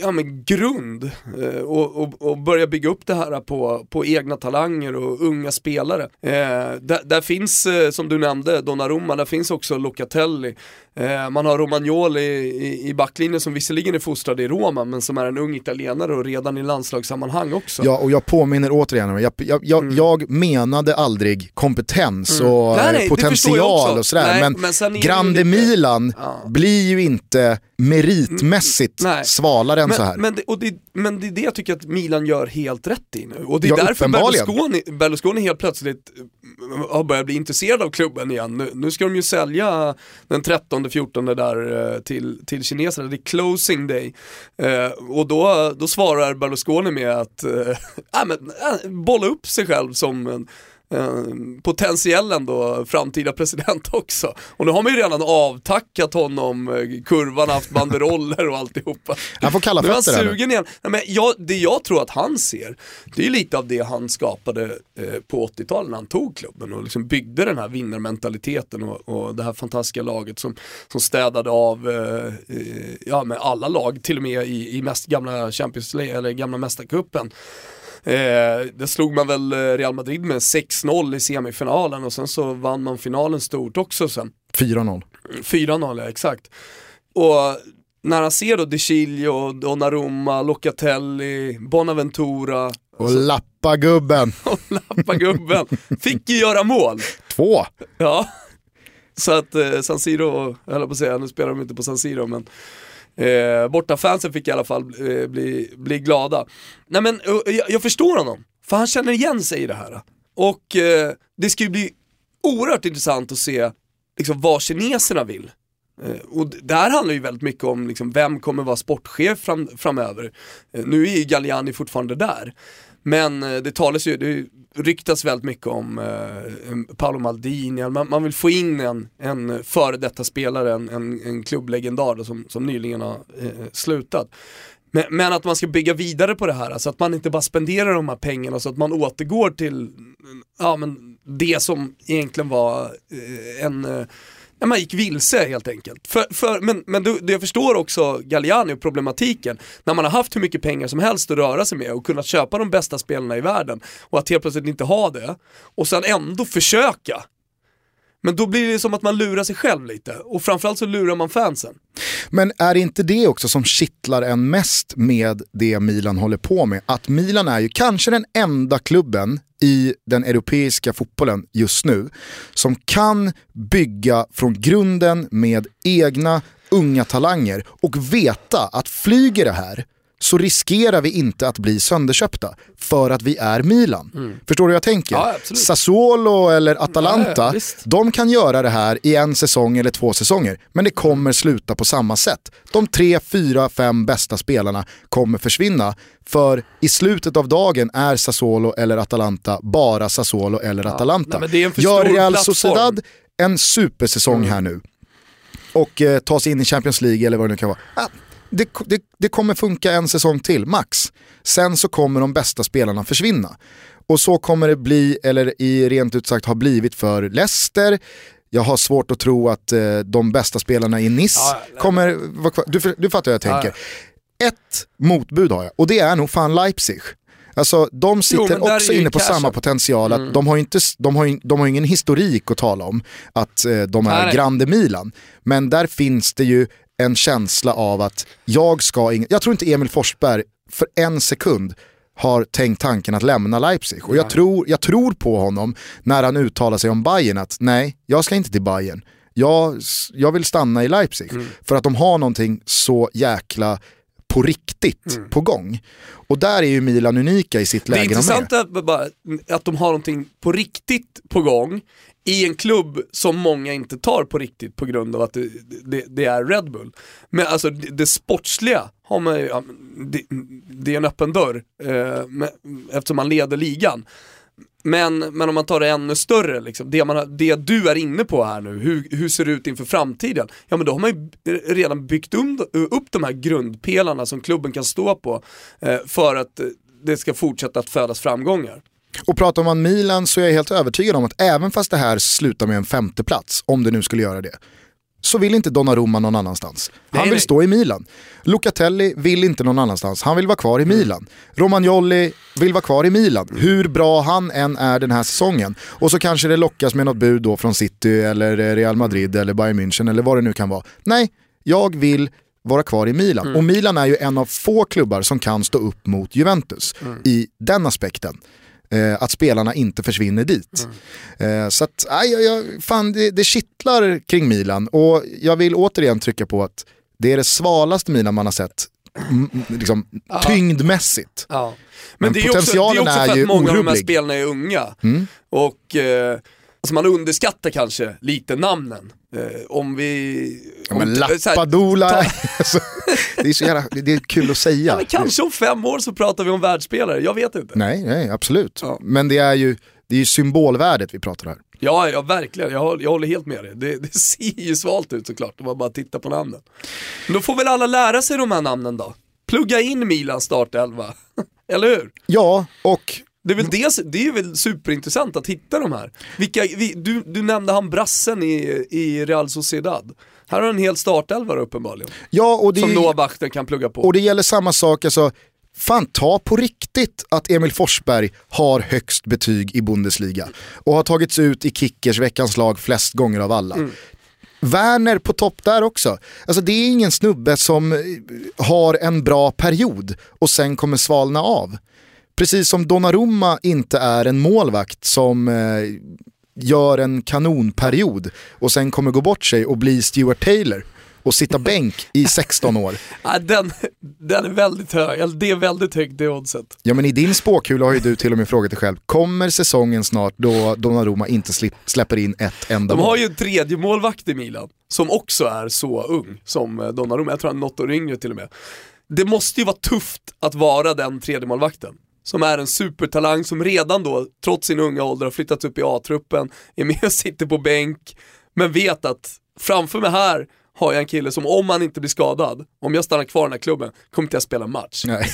ja, men grund eh, och, och, och, börja bygga upp det här på, på egna talanger och unga spelare. Eh, där, där, finns, eh, som du nämnde, Donnarumma, där finns också Locatelli. Eh, man har Romagnoli i, i backlinjen som visserligen är fostrad i Roma men som är en ung italienare och redan i landslagssammanhang också. Ja, och jag påminner återigen, jag, jag, jag, mm. jag menade aldrig kompetens mm. och nej, potential och sådär, nej, men, men Grande Milan ja. blir ju inte meritmässigt mm, svalare än men, så här. Men det, och det, men det är det jag tycker att Milan gör helt rätt i nu. Och det är ja, därför Berlusconi, Berlusconi helt plötsligt eh, har börjat bli intresserad av klubben igen. Nu, nu ska de ju sälja den 13-14 där eh, till, till kineserna, det är closing day. Eh, och då, då svarar Berlusconi med att äh, men, äh, bolla upp sig själv som en Eh, potentiell ändå framtida president också. Och nu har man ju redan avtackat honom, eh, kurvan, haft banderoller och alltihopa. Han får kalla fötter Nu är han sugen igen. Nej, men jag, det jag tror att han ser, det är lite av det han skapade eh, på 80-talet när han tog klubben och liksom byggde den här vinnarmentaliteten och, och det här fantastiska laget som, som städade av eh, ja, med alla lag, till och med i, i mest gamla Champions League, eller gamla mästarcupen. Eh, det slog man väl eh, Real Madrid med 6-0 i semifinalen och sen så vann man finalen stort också sen. 4-0. 4-0 ja, exakt. Och när han ser då De Chilio, Donnarumma, Locatelli, Bonaventura. Och Lappa-gubben. och Lappa-gubben. Fick ju göra mål. Två. Ja. Så att eh, San Siro, jag höll på att säga, nu spelar de inte på San Siro men Eh, bortafansen fick i alla fall eh, bli, bli glada. Nej men eh, jag, jag, förstår honom, för han känner igen sig i det här. Och eh, det ska ju bli oerhört intressant att se liksom, vad kineserna vill. Eh, och där handlar ju väldigt mycket om liksom, vem kommer vara sportchef fram, framöver. Eh, nu är ju Galliani fortfarande där. Men eh, det talas ju, det ryktas väldigt mycket om eh, Paolo Maldini, man, man, vill få in en, en före detta spelare, en, en, en klubblegendar som, som nyligen har eh, slutat. Men, men, att man ska bygga vidare på det här, alltså att man inte bara spenderar de här pengarna så att man återgår till ja, men det som egentligen var eh, en eh, Ja, man gick vilse helt enkelt. För, för, men men du, jag förstår också Galliani och problematiken. När man har haft hur mycket pengar som helst att röra sig med och kunnat köpa de bästa spelarna i världen och att helt plötsligt inte ha det och sen ändå försöka men då blir det som att man lurar sig själv lite och framförallt så lurar man fansen. Men är det inte det också som kittlar en mest med det Milan håller på med? Att Milan är ju kanske den enda klubben i den europeiska fotbollen just nu som kan bygga från grunden med egna unga talanger och veta att flyger det här så riskerar vi inte att bli sönderköpta för att vi är Milan. Förstår du hur jag tänker? Ja. Sassuolo eller Atalanta, Ja, de kan göra det här i en säsong eller två säsonger, men det kommer sluta på samma sätt. De tre, fyra, fem bästa spelarna kommer försvinna, för i slutet av dagen är Sassuolo eller Atalanta bara Sassuolo eller Atalanta. nej, Gör Real. Sociedad en supersäsong Mm. här nu och eh, ta sig in i Champions League eller vad det nu kan vara. Det, det, det kommer funka en säsong till, max. Sen så kommer de bästa spelarna försvinna. Och så kommer det bli, eller i rent ut sagt har blivit för Leicester. Jag har svårt att tro att eh, de bästa spelarna i Nice Ja, kommer vara kvar. Du, du fattar hur jag Ja, tänker. Ett motbud har jag och det är nog fan Leipzig. Alltså de sitter är också inne på cashen. samma potential, att de, har inte, de, har de har ingen historik att tala om att eh, de är nej. Grande Milan. Men där finns det ju en känsla av att jag ska, ing- jag tror inte Emil Forsberg för en sekund har tänkt tanken att lämna Leipzig. Och jag tror, jag tror på honom när han uttalar sig om Bayern att nej, jag ska inte till Bayern. Jag, jag vill stanna i Leipzig. Mm. För att de har någonting så jäkla på riktigt Mm. på gång. Och där är ju Milan unika i sitt Det läge de är. intressanta är att de har någonting på riktigt på gång i en klubb som många inte tar på riktigt på grund av att det, det, det är Red Bull. Men alltså det, det sportsliga har man ju, det, det är en öppen dörr eh, men, eftersom man leder ligan. Men, men om man tar det ännu större, liksom, det, man, det du är inne på här nu, hur, hur ser det ut inför framtiden? Ja men då har man ju redan byggt um, upp de här grundpelarna som klubben kan stå på eh, för att eh, det ska fortsätta att födas framgångar. Och pratar man Milan så är jag helt övertygad om att även fast det här slutar med en femteplats, om det nu skulle göra det, så vill inte Donnarumma någon annanstans. Han Nej, vill nej. stå i Milan. Locatelli vill inte någon annanstans, han vill vara kvar i Mm. Milan. Romagnoli vill vara kvar i Milan, hur bra han än är den här säsongen. Och så kanske det lockas med något bud då från City eller Real Madrid eller Bayern München eller vad det nu kan vara. Nej, jag vill vara kvar i Milan. Mm. Och Milan är ju en av få klubbar som kan stå upp mot Juventus Mm. i den aspekten. Eh, att spelarna inte försvinner dit. Mm. Eh, så att, aj, aj, fan, det, det kittlar kring Milan och jag vill återigen trycka på att det är det svalaste Milan man har sett liksom, tyngdmässigt. Ja. Men Men, det är ju också, det är potentialen också för att många av de här orubblig. spelarna är unga. Mm. Och eh, alltså man underskattar kanske lite namnen. Eh, om vi... Ja, men Lappadula, ta- alltså, det är så jävla, det är kul att säga. Ja, men kanske om fem år så pratar vi om världsspelare, jag vet inte. Nej, nej, absolut. Ja. Men det är ju det är ju symbolvärdet vi pratar här. Ja, ja verkligen, jag håller, jag håller helt med dig. Det, det ser ju svalt ut såklart, om man bara tittar på namnen. Men då får väl alla lära sig de här namnen då? Plugga in Milans startelva, eller hur? Ja, och Det är väl det, det är väl superintressant att hitta de här. Vilka, vi, du, du nämnde han brassen i, i Real Sociedad. Här har en hel startelva uppenbarligen. Ja, och det, Som Noah kan plugga på. och det gäller samma sak, alltså, fan ta på riktigt att Emil Forsberg har högst betyg i Bundesliga och har tagits ut i Kickers veckans lag flest gånger av alla. Werner på topp där också. Alltså det är ingen snubbe som har en bra period och sen kommer svalna av. Precis som Donnarumma inte är en målvakt som eh, gör en kanonperiod och sen kommer gå bort sig och bli Stuart Taylor och sitta bänk i 16 år. Ja, den, den är väldigt hög, eller det är väldigt högt det oddset. Ja men i din spåkula har ju du till och med frågat dig själv, kommer säsongen snart då Donnarumma inte släpper in ett enda De har mål? ju en tredje målvakt i Milan, som också är så ung som eh, Donnarumma, jag tror han är något år yngre till och med. Det måste ju vara tufft att vara den tredje målvakten som är en supertalang som redan då, trots sin unga ålder, har flyttats upp i A-truppen, är med och sitter på bänk, men vet att framför mig här har jag en kille som om han inte blir skadad, om jag stannar kvar i den här klubben, kommer inte jag spela match. Nej.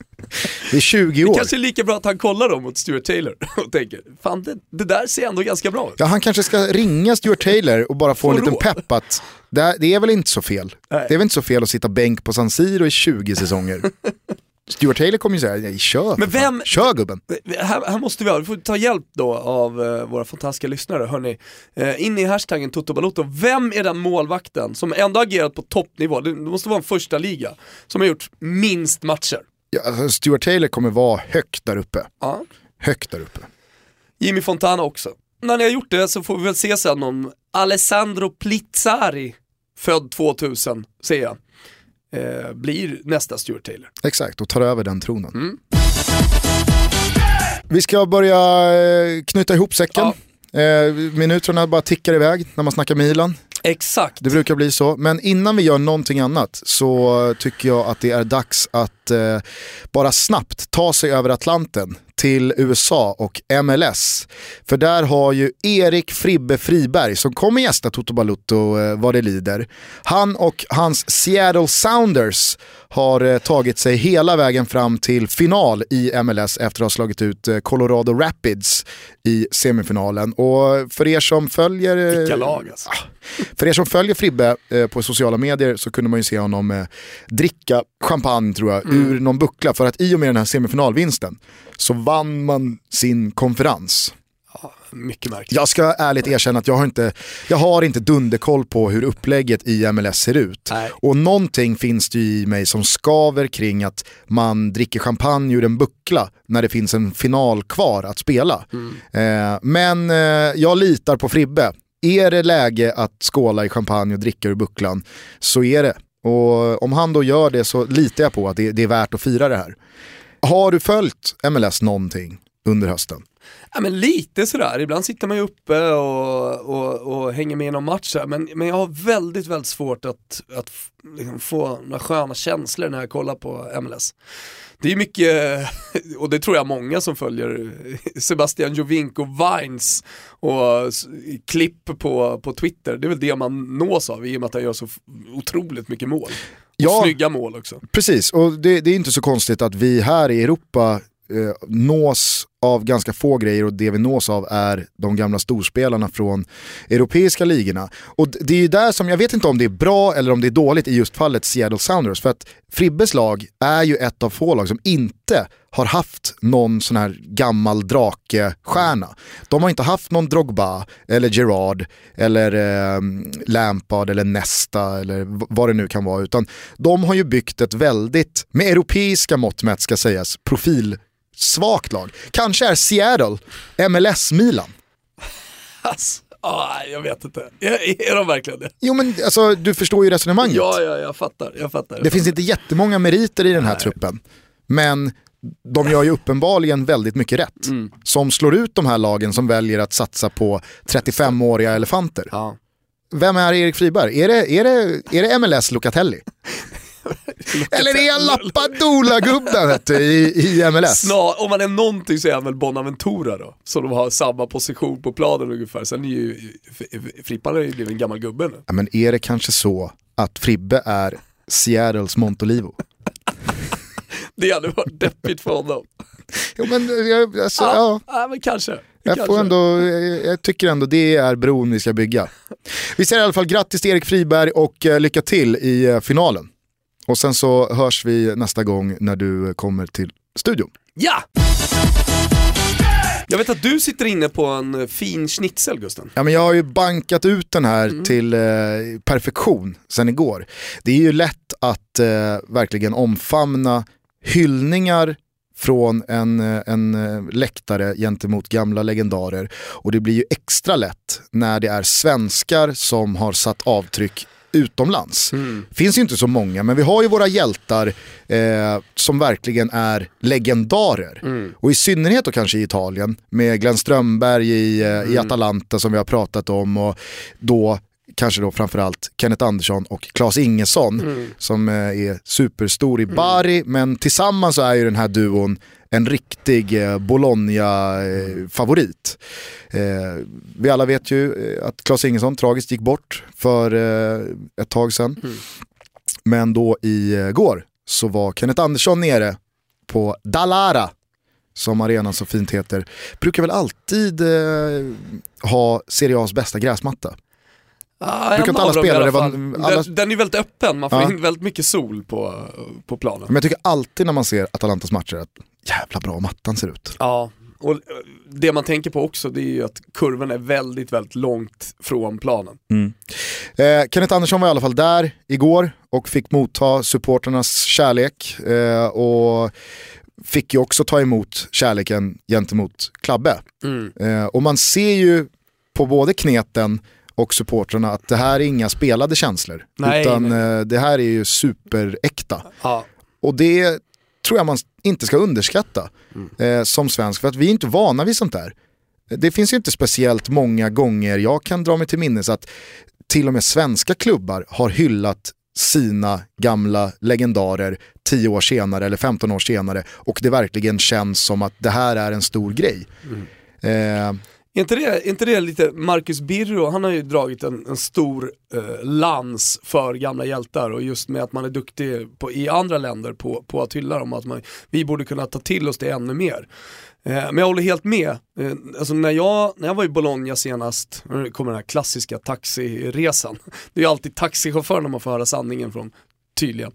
det är 20 år. Kanske är lika bra att han kollar då mot Stuart Taylor och tänker, fan det, det där ser ändå ganska bra ut. Ja, han kanske ska ringa Stuart Taylor och bara få en liten pepp att det, är- det är väl inte så fel. Nej. Det är väl inte så fel att sitta bänk på San Siro i 20 säsonger. Stuart Taylor kommer ju säga, nej kör Men vem- Kör gubben. Här, här måste vi ha, vi får ta hjälp då av eh, våra fantastiska lyssnare, hörni. Eh, in i hashtaggen Toto. Vem är den målvakten som ändå agerat på toppnivå, det, det måste vara en första liga som har gjort minst matcher? Ja, alltså, Stuart Taylor kommer vara högt där uppe. Ja. Högt där uppe. Jimmy Fontana också. När ni har gjort det så får vi väl se sen om Alessandro Plizzari, född 2000, ser jag. Eh, blir nästa Stuart Taylor. Exakt, och tar över den tronen. Mm. Vi ska börja eh, knyta ihop säcken. Eh, minuterna bara tickar iväg när man snackar Milan. Exakt. Det brukar bli så. Men innan vi gör någonting annat så tycker jag att det är dags att eh, bara snabbt ta sig över Atlanten till USA och MLS. För där har ju Erik Fribbe Friberg som kommer gästa Toto Balutto eh, vad det lider. Han och hans Seattle Sounders har eh, tagit sig hela vägen fram till final i MLS efter att ha slagit ut eh, Colorado Rapids i semifinalen. Och för er som följer... Vilka lag alltså. för er som följer Fribbe på sociala medier så kunde man ju se honom dricka champagne tror jag, ur någon buckla. För att i och med den här semifinalvinsten så vann man sin konferens. Mycket märkligt. Jag ska ärligt erkänna att jag har inte, jag har inte dunderkoll på hur upplägget i MLS ser ut. Nej. Och någonting finns det ju i mig som skaver kring att man dricker champagne ur en buckla när det finns en final kvar att spela. Eh, men eh, jag litar på Fribbe. Är det läge att skåla i champagne och dricka ur bucklan så är det. Och om han då gör det så litar jag på att det, det är värt att fira det här. Har du följt MLS någonting under hösten? Ja, men lite sådär, ibland sitter man ju uppe och, och, och hänger med i någon match här. Men, men jag har väldigt, väldigt svårt att, att liksom få några sköna känslor när jag kollar på MLS. Det är mycket, och det tror jag många som följer Sebastian Jovinko Vines och klipp på, på Twitter. Det är väl det man nås av i och med att han gör så otroligt mycket mål. Och Ja. snygga mål också. Precis, och det, det är inte så konstigt att vi här i Europa eh, nås av ganska få grejer och det vi nås av är de gamla storspelarna från europeiska ligorna. Och det är ju där som, jag vet inte om det är bra eller om det är dåligt i just fallet Seattle Sounders, för att Fribbes lag är ju ett av få lag som inte har haft någon sån här gammal drake-stjärna. De har inte haft någon Drogba eller Gerard eller eh, Lampard eller Nesta eller vad det nu kan vara. Utan de har ju byggt ett väldigt, med europeiska mått mätt ska sägas, profil profilsvagt lag. Kanske är Seattle MLS-Milan. Alltså, ah, jag vet inte. Är, är de verkligen det? Jo men alltså du förstår ju resonemanget. Ja, ja, jag fattar. Jag fattar. Det finns inte jättemånga meriter i den här truppen. Men de gör ju uppenbarligen väldigt mycket rätt. Mm. Som slår ut de här lagen som väljer att satsa på 35-åriga elefanter. Ja. Vem är Erik Friberg? Är det, är det, är det MLS Locatelli? Eller är vet du, i, i MLS? Snar, om man är någonting så är han väl Bonaventura då, som de har samma position på planen ungefär. Sen är ju, Frippan har ju blivit en gammal gubbe nu. Ja, men är det kanske så att Fribbe är Seattles Montolivo? Det hade varit deppigt för honom. Jo, men, jag, alltså, ja. ja men kanske. Jag, får ändå, jag, jag tycker ändå det är bron vi ska bygga. Vi säger i alla fall grattis till Erik Friberg och eh, lycka till i eh, finalen. Och sen så hörs vi nästa gång när du kommer till studion. Ja! Jag vet att du sitter inne på en fin schnitzel Gusten. Ja, men jag har ju bankat ut den här till eh, perfektion sen igår. Det är ju lätt att eh, verkligen omfamna hyllningar från en, eh, en eh, läktare gentemot gamla legendarer. Och det blir ju extra lätt när det är svenskar som har satt avtryck utomlands. Finns ju inte så många, men vi har ju våra hjältar eh, som verkligen är legendarer. Och i synnerhet då kanske i Italien med Glenn Strömberg i, eh, i Atalanta som vi har pratat om och då kanske då framförallt Kenneth Andersson och Claes Ingesson som eh, är superstor i Bari men tillsammans så är ju den här duon en riktig eh, Bologna-favorit. Eh, vi alla vet ju eh, att Claes Ingesson tragiskt gick bort för eh, ett tag sedan. Men då igår så var Kenneth Andersson nere på Dalara, som arenan så fint heter. Brukar väl alltid eh, ha Serie A's bästa gräsmatta. Ah, Brukar inte alla spelare vara- alla- Den, den är väldigt öppen, man får Ja. in väldigt mycket sol på, på planen. Men jag tycker alltid när man ser Atalantas matcher att jävla bra mattan ser ut. Ja, och eh, det man tänker på också det är ju att kurvan är väldigt, väldigt långt från planen. Eh, Kenneth Andersson var i alla fall där igår och fick motta supporternas kärlek eh, och fick ju också ta emot kärleken gentemot Klabbe. Eh, och man ser ju på både kneten och supportrarna att det här är inga spelade känslor. Nej, utan nej. eh, det här är ju superäkta. Ja. Och det tror jag man inte ska underskatta Mm. eh, som svensk, för att vi är inte vana vid sånt där. Det finns ju inte speciellt många gånger jag kan dra mig till minnes att till och med svenska klubbar har hyllat sina gamla legendarer 10 år senare eller 15 år senare och det verkligen känns som att det här är en stor grej. Eh, Är inte det, är inte det lite, Marcus Birro, han har ju dragit en, en stor eh, lans för gamla hjältar och just med att man är duktig på, i andra länder på, på att hylla dem, att man, vi borde kunna ta till oss det ännu mer. Eh, men jag håller helt med, eh, alltså när jag, när jag var i Bologna senast, nu kommer den här klassiska taxiresan, det är ju alltid taxichauffören man får höra sanningen från, tydligen.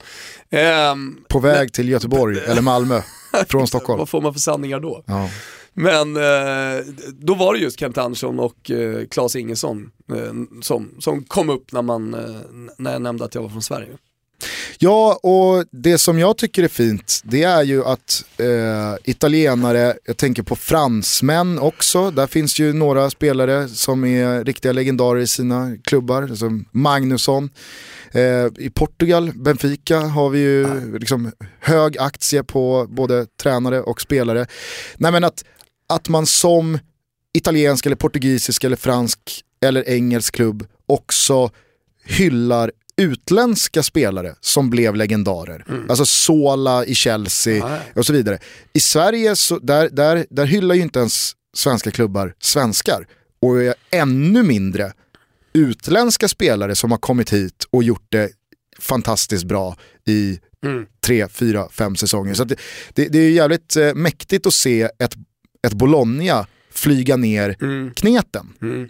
Ehm, på väg till Göteborg eller Malmö från Stockholm. vad får man för sanningar då? Ja. Men eh, då var det just Kent Andersson och eh, Claes Ingesson eh, som, som kom upp när, man, eh, när jag nämnde att jag var från Sverige. Ja, och det som jag tycker är fint, det är ju att eh, italienare, jag tänker på fransmän också, där finns ju några spelare som är riktiga legendarer i sina klubbar, som Magnusson. Eh, I Portugal, Benfica, har vi ju liksom hög aktie på både tränare och spelare. Nej men att, att man som italiensk eller portugisisk eller fransk eller engelsk klubb också hyllar utländska spelare som blev legendarer. Alltså Sola i Chelsea Nej. och så vidare. I Sverige, så, där, där, där hyllar ju inte ens svenska klubbar svenskar. Och ännu mindre utländska spelare som har kommit hit och gjort det fantastiskt bra i Mm. tre, fyra, fem säsonger. Så det, det, det är jävligt eh, mäktigt att se ett, ett Bologna flyga ner Mm. kneten Mm.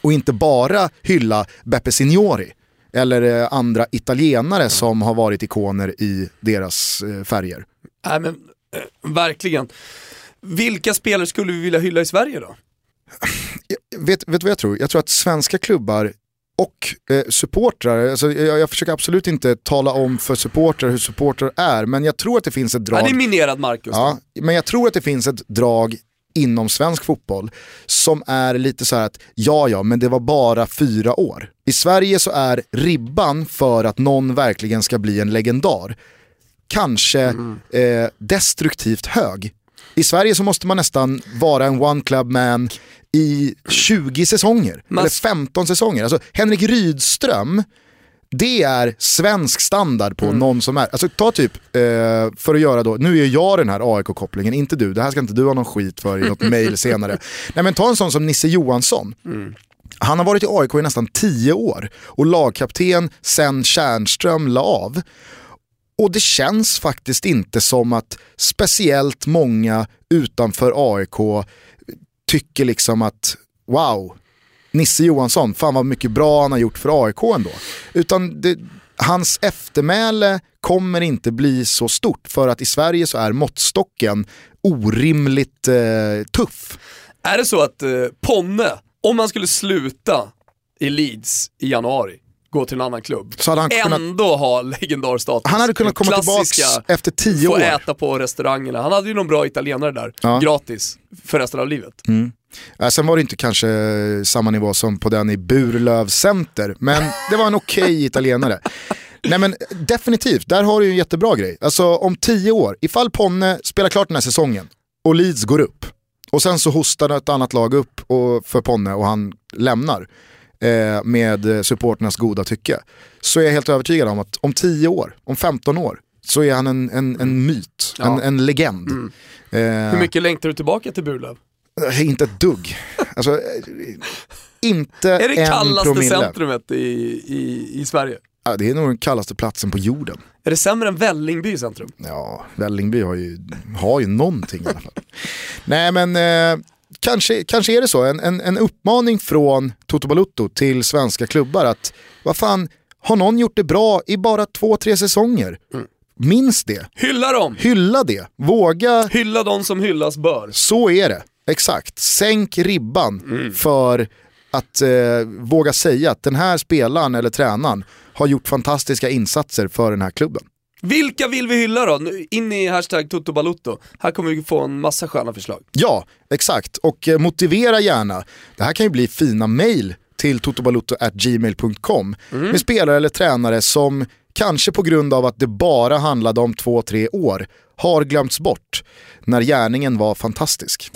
och inte bara hylla Beppe Signori eller eh, andra italienare som har varit ikoner i deras eh, färger. Nej men eh, verkligen. Vilka spelare skulle vi vilja hylla i Sverige då? Jag- Vet, vet du vad jag tror? Jag tror att svenska klubbar och eh, supportrar, alltså, jag, jag försöker absolut inte tala om för supportrar hur supportrar är, men jag tror att det finns ett drag det är minerad mark just Ja, men jag tror att det finns ett drag inom svensk fotboll som är lite så här att ja, ja, men det var bara fyra år. I Sverige så är ribban för att någon verkligen ska bli en legendar kanske eh, destruktivt hög. I Sverige så måste man nästan vara en one club man i 20 säsonger, Man- eller 15 säsonger. Alltså Henrik Rydström, det är svensk standard på någon som är, alltså ta typ, eh, för att göra då, nu är jag den här AIK-kopplingen, inte du, det här ska inte du ha någon skit för i något mail senare. Nej men ta en sån som Nisse Johansson. Han har varit i AIK i nästan 10 år och lagkapten sen Tjärnström la av. Och det känns faktiskt inte som att speciellt många utanför AIK tycker liksom att wow, Nisse Johansson, fan vad mycket bra han har gjort för AIK ändå. Utan det, hans eftermäle kommer inte bli så stort för att i Sverige så är måttstocken orimligt eh, tuff. Är det så att eh, Ponne, om man skulle sluta i Leeds i januari, gå till en annan klubb, Så hade han kunnat- ändå ha legendarstatus. Han hade kunnat komma tillbaka efter tio Få år. äta på restaurangerna. Han hade ju någon bra italienare där, Ja. gratis, för resten av livet. Äh, sen var det inte kanske samma nivå som på den i Burlöv Center, men det var en okej italienare. Nej men definitivt, där har du ju en jättebra grej. Alltså om tio år, ifall Ponne spelar klart den här säsongen och Leeds går upp och sen så hostar ett annat lag upp och, för Ponne och han lämnar eh, med supporternas goda tycke. Så är jag helt övertygad om att om 10 år, om 15 år, så är han en, en, en myt, Ja. en, en legend. Eh, Hur mycket längtar du tillbaka till Burlöv? Eh, Inte ett dugg. Alltså, eh, inte Är det kallaste promille. centrumet i, i, i Sverige? Ja, det är nog den kallaste platsen på jorden. Är det sämre än Vällingby centrum? Ja, Vällingby har ju, har ju någonting i alla fall. Nej men eh, kanske, kanske är det så, en, en, en uppmaning från Toto Balutto till svenska klubbar att vad fan, har någon gjort det bra i bara två, tre säsonger? Minns det, Hylla dem! hylla det, våga Hylla de som hyllas bör. Så är det, exakt. Sänk ribban Mm. för att eh, våga säga att den här spelaren eller tränaren har gjort fantastiska insatser för den här klubben. Vilka vill vi hylla då? Nu, In i hashtag Toto. Här kommer vi få en massa sköna förslag. Ja, exakt. Och eh, motivera gärna. Det här kan ju bli fina mail till totobalutto.gmail.com med spelare eller tränare som kanske på grund av att det bara handlade om två, tre år har glömts bort när gärningen var fantastisk.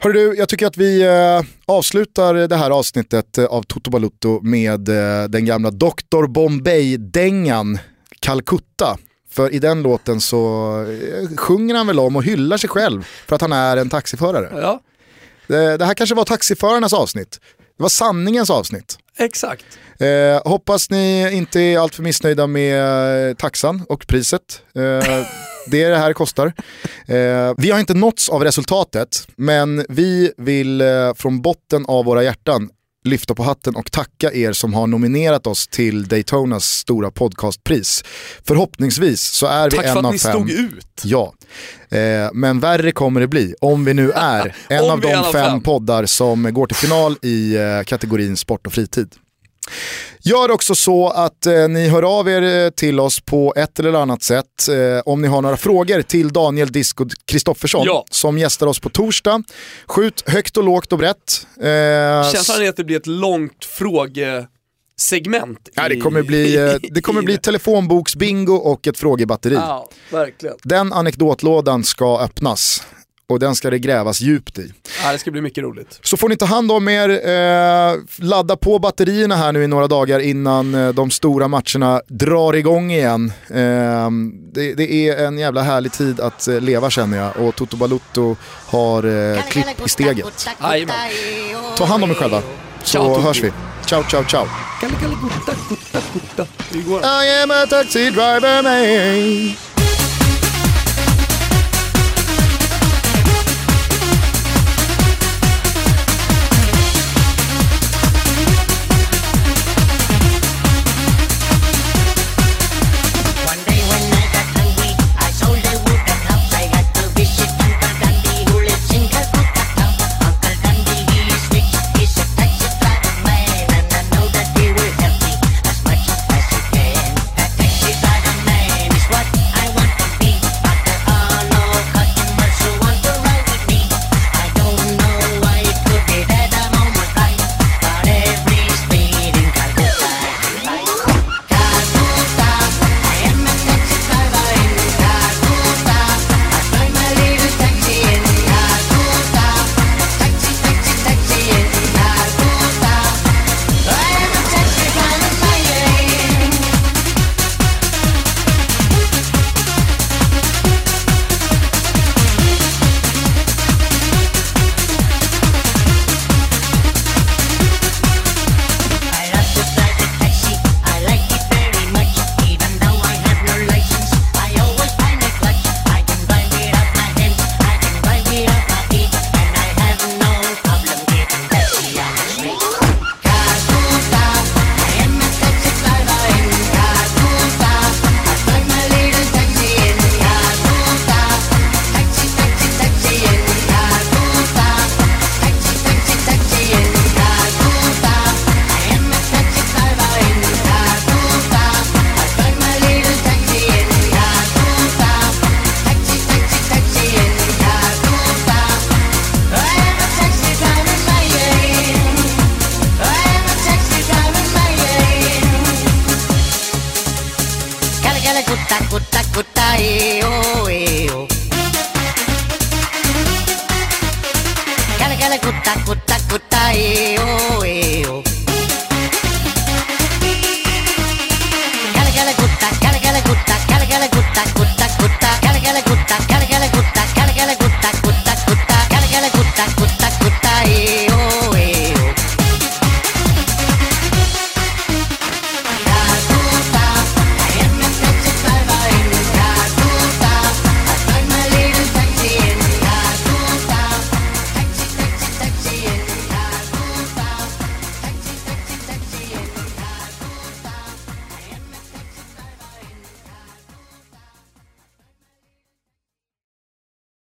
Hörru du, jag tycker att vi eh, avslutar det här avsnittet eh, av Toto Balutto med eh, den gamla Dr. Bombay-dängan Calcutta. För i den låten så eh, sjunger han väl om och hyllar sig själv för att han är en taxiförare. Ja, Det, det här kanske var taxiförarnas avsnitt. Det var sanningens avsnitt. exakt. Eh, hoppas ni inte är alltför missnöjda med eh, taxan och priset. Eh, det är det här det kostar. Eh, vi har inte nåtts av resultatet, men vi vill eh, från botten av våra hjärtan lyfta på hatten och tacka er som har nominerat oss till Daytonas stora podcastpris. Förhoppningsvis så är vi Tack en för att av ni fem. stod ut. Ja, eh, men värre kommer det bli om vi nu är en av de av fem fem. poddar som går till final i eh, kategorin sport och fritid. Gör också så att eh, ni hör av er eh, till oss på ett eller annat sätt eh, om ni har några frågor till Daniel Disco Kristoffersson Ja. som gästar oss på torsdag. Skjut högt och lågt och brett. Eh, Känslan är att det blir ett långt frågesegment. ja, det i- kommer bli, eh, det kommer bli telefonboksbingo och ett frågebatteri. Ja, verkligen. Den anekdotlådan ska öppnas och den ska det grävas djupt i. Ja, det ska bli mycket roligt. Så får ni ta hand om er, eh, ladda på batterierna här nu i några dagar innan eh, de stora matcherna drar igång igen. Eh, det, det är en jävla härlig tid att eh, leva känner jag och Toto Balutto har eh, klipp i steget. Jajamän. Ta hand om er själva så Ciao, hörs vi. Ciao, ciao, ciao. I am a taxi driver man.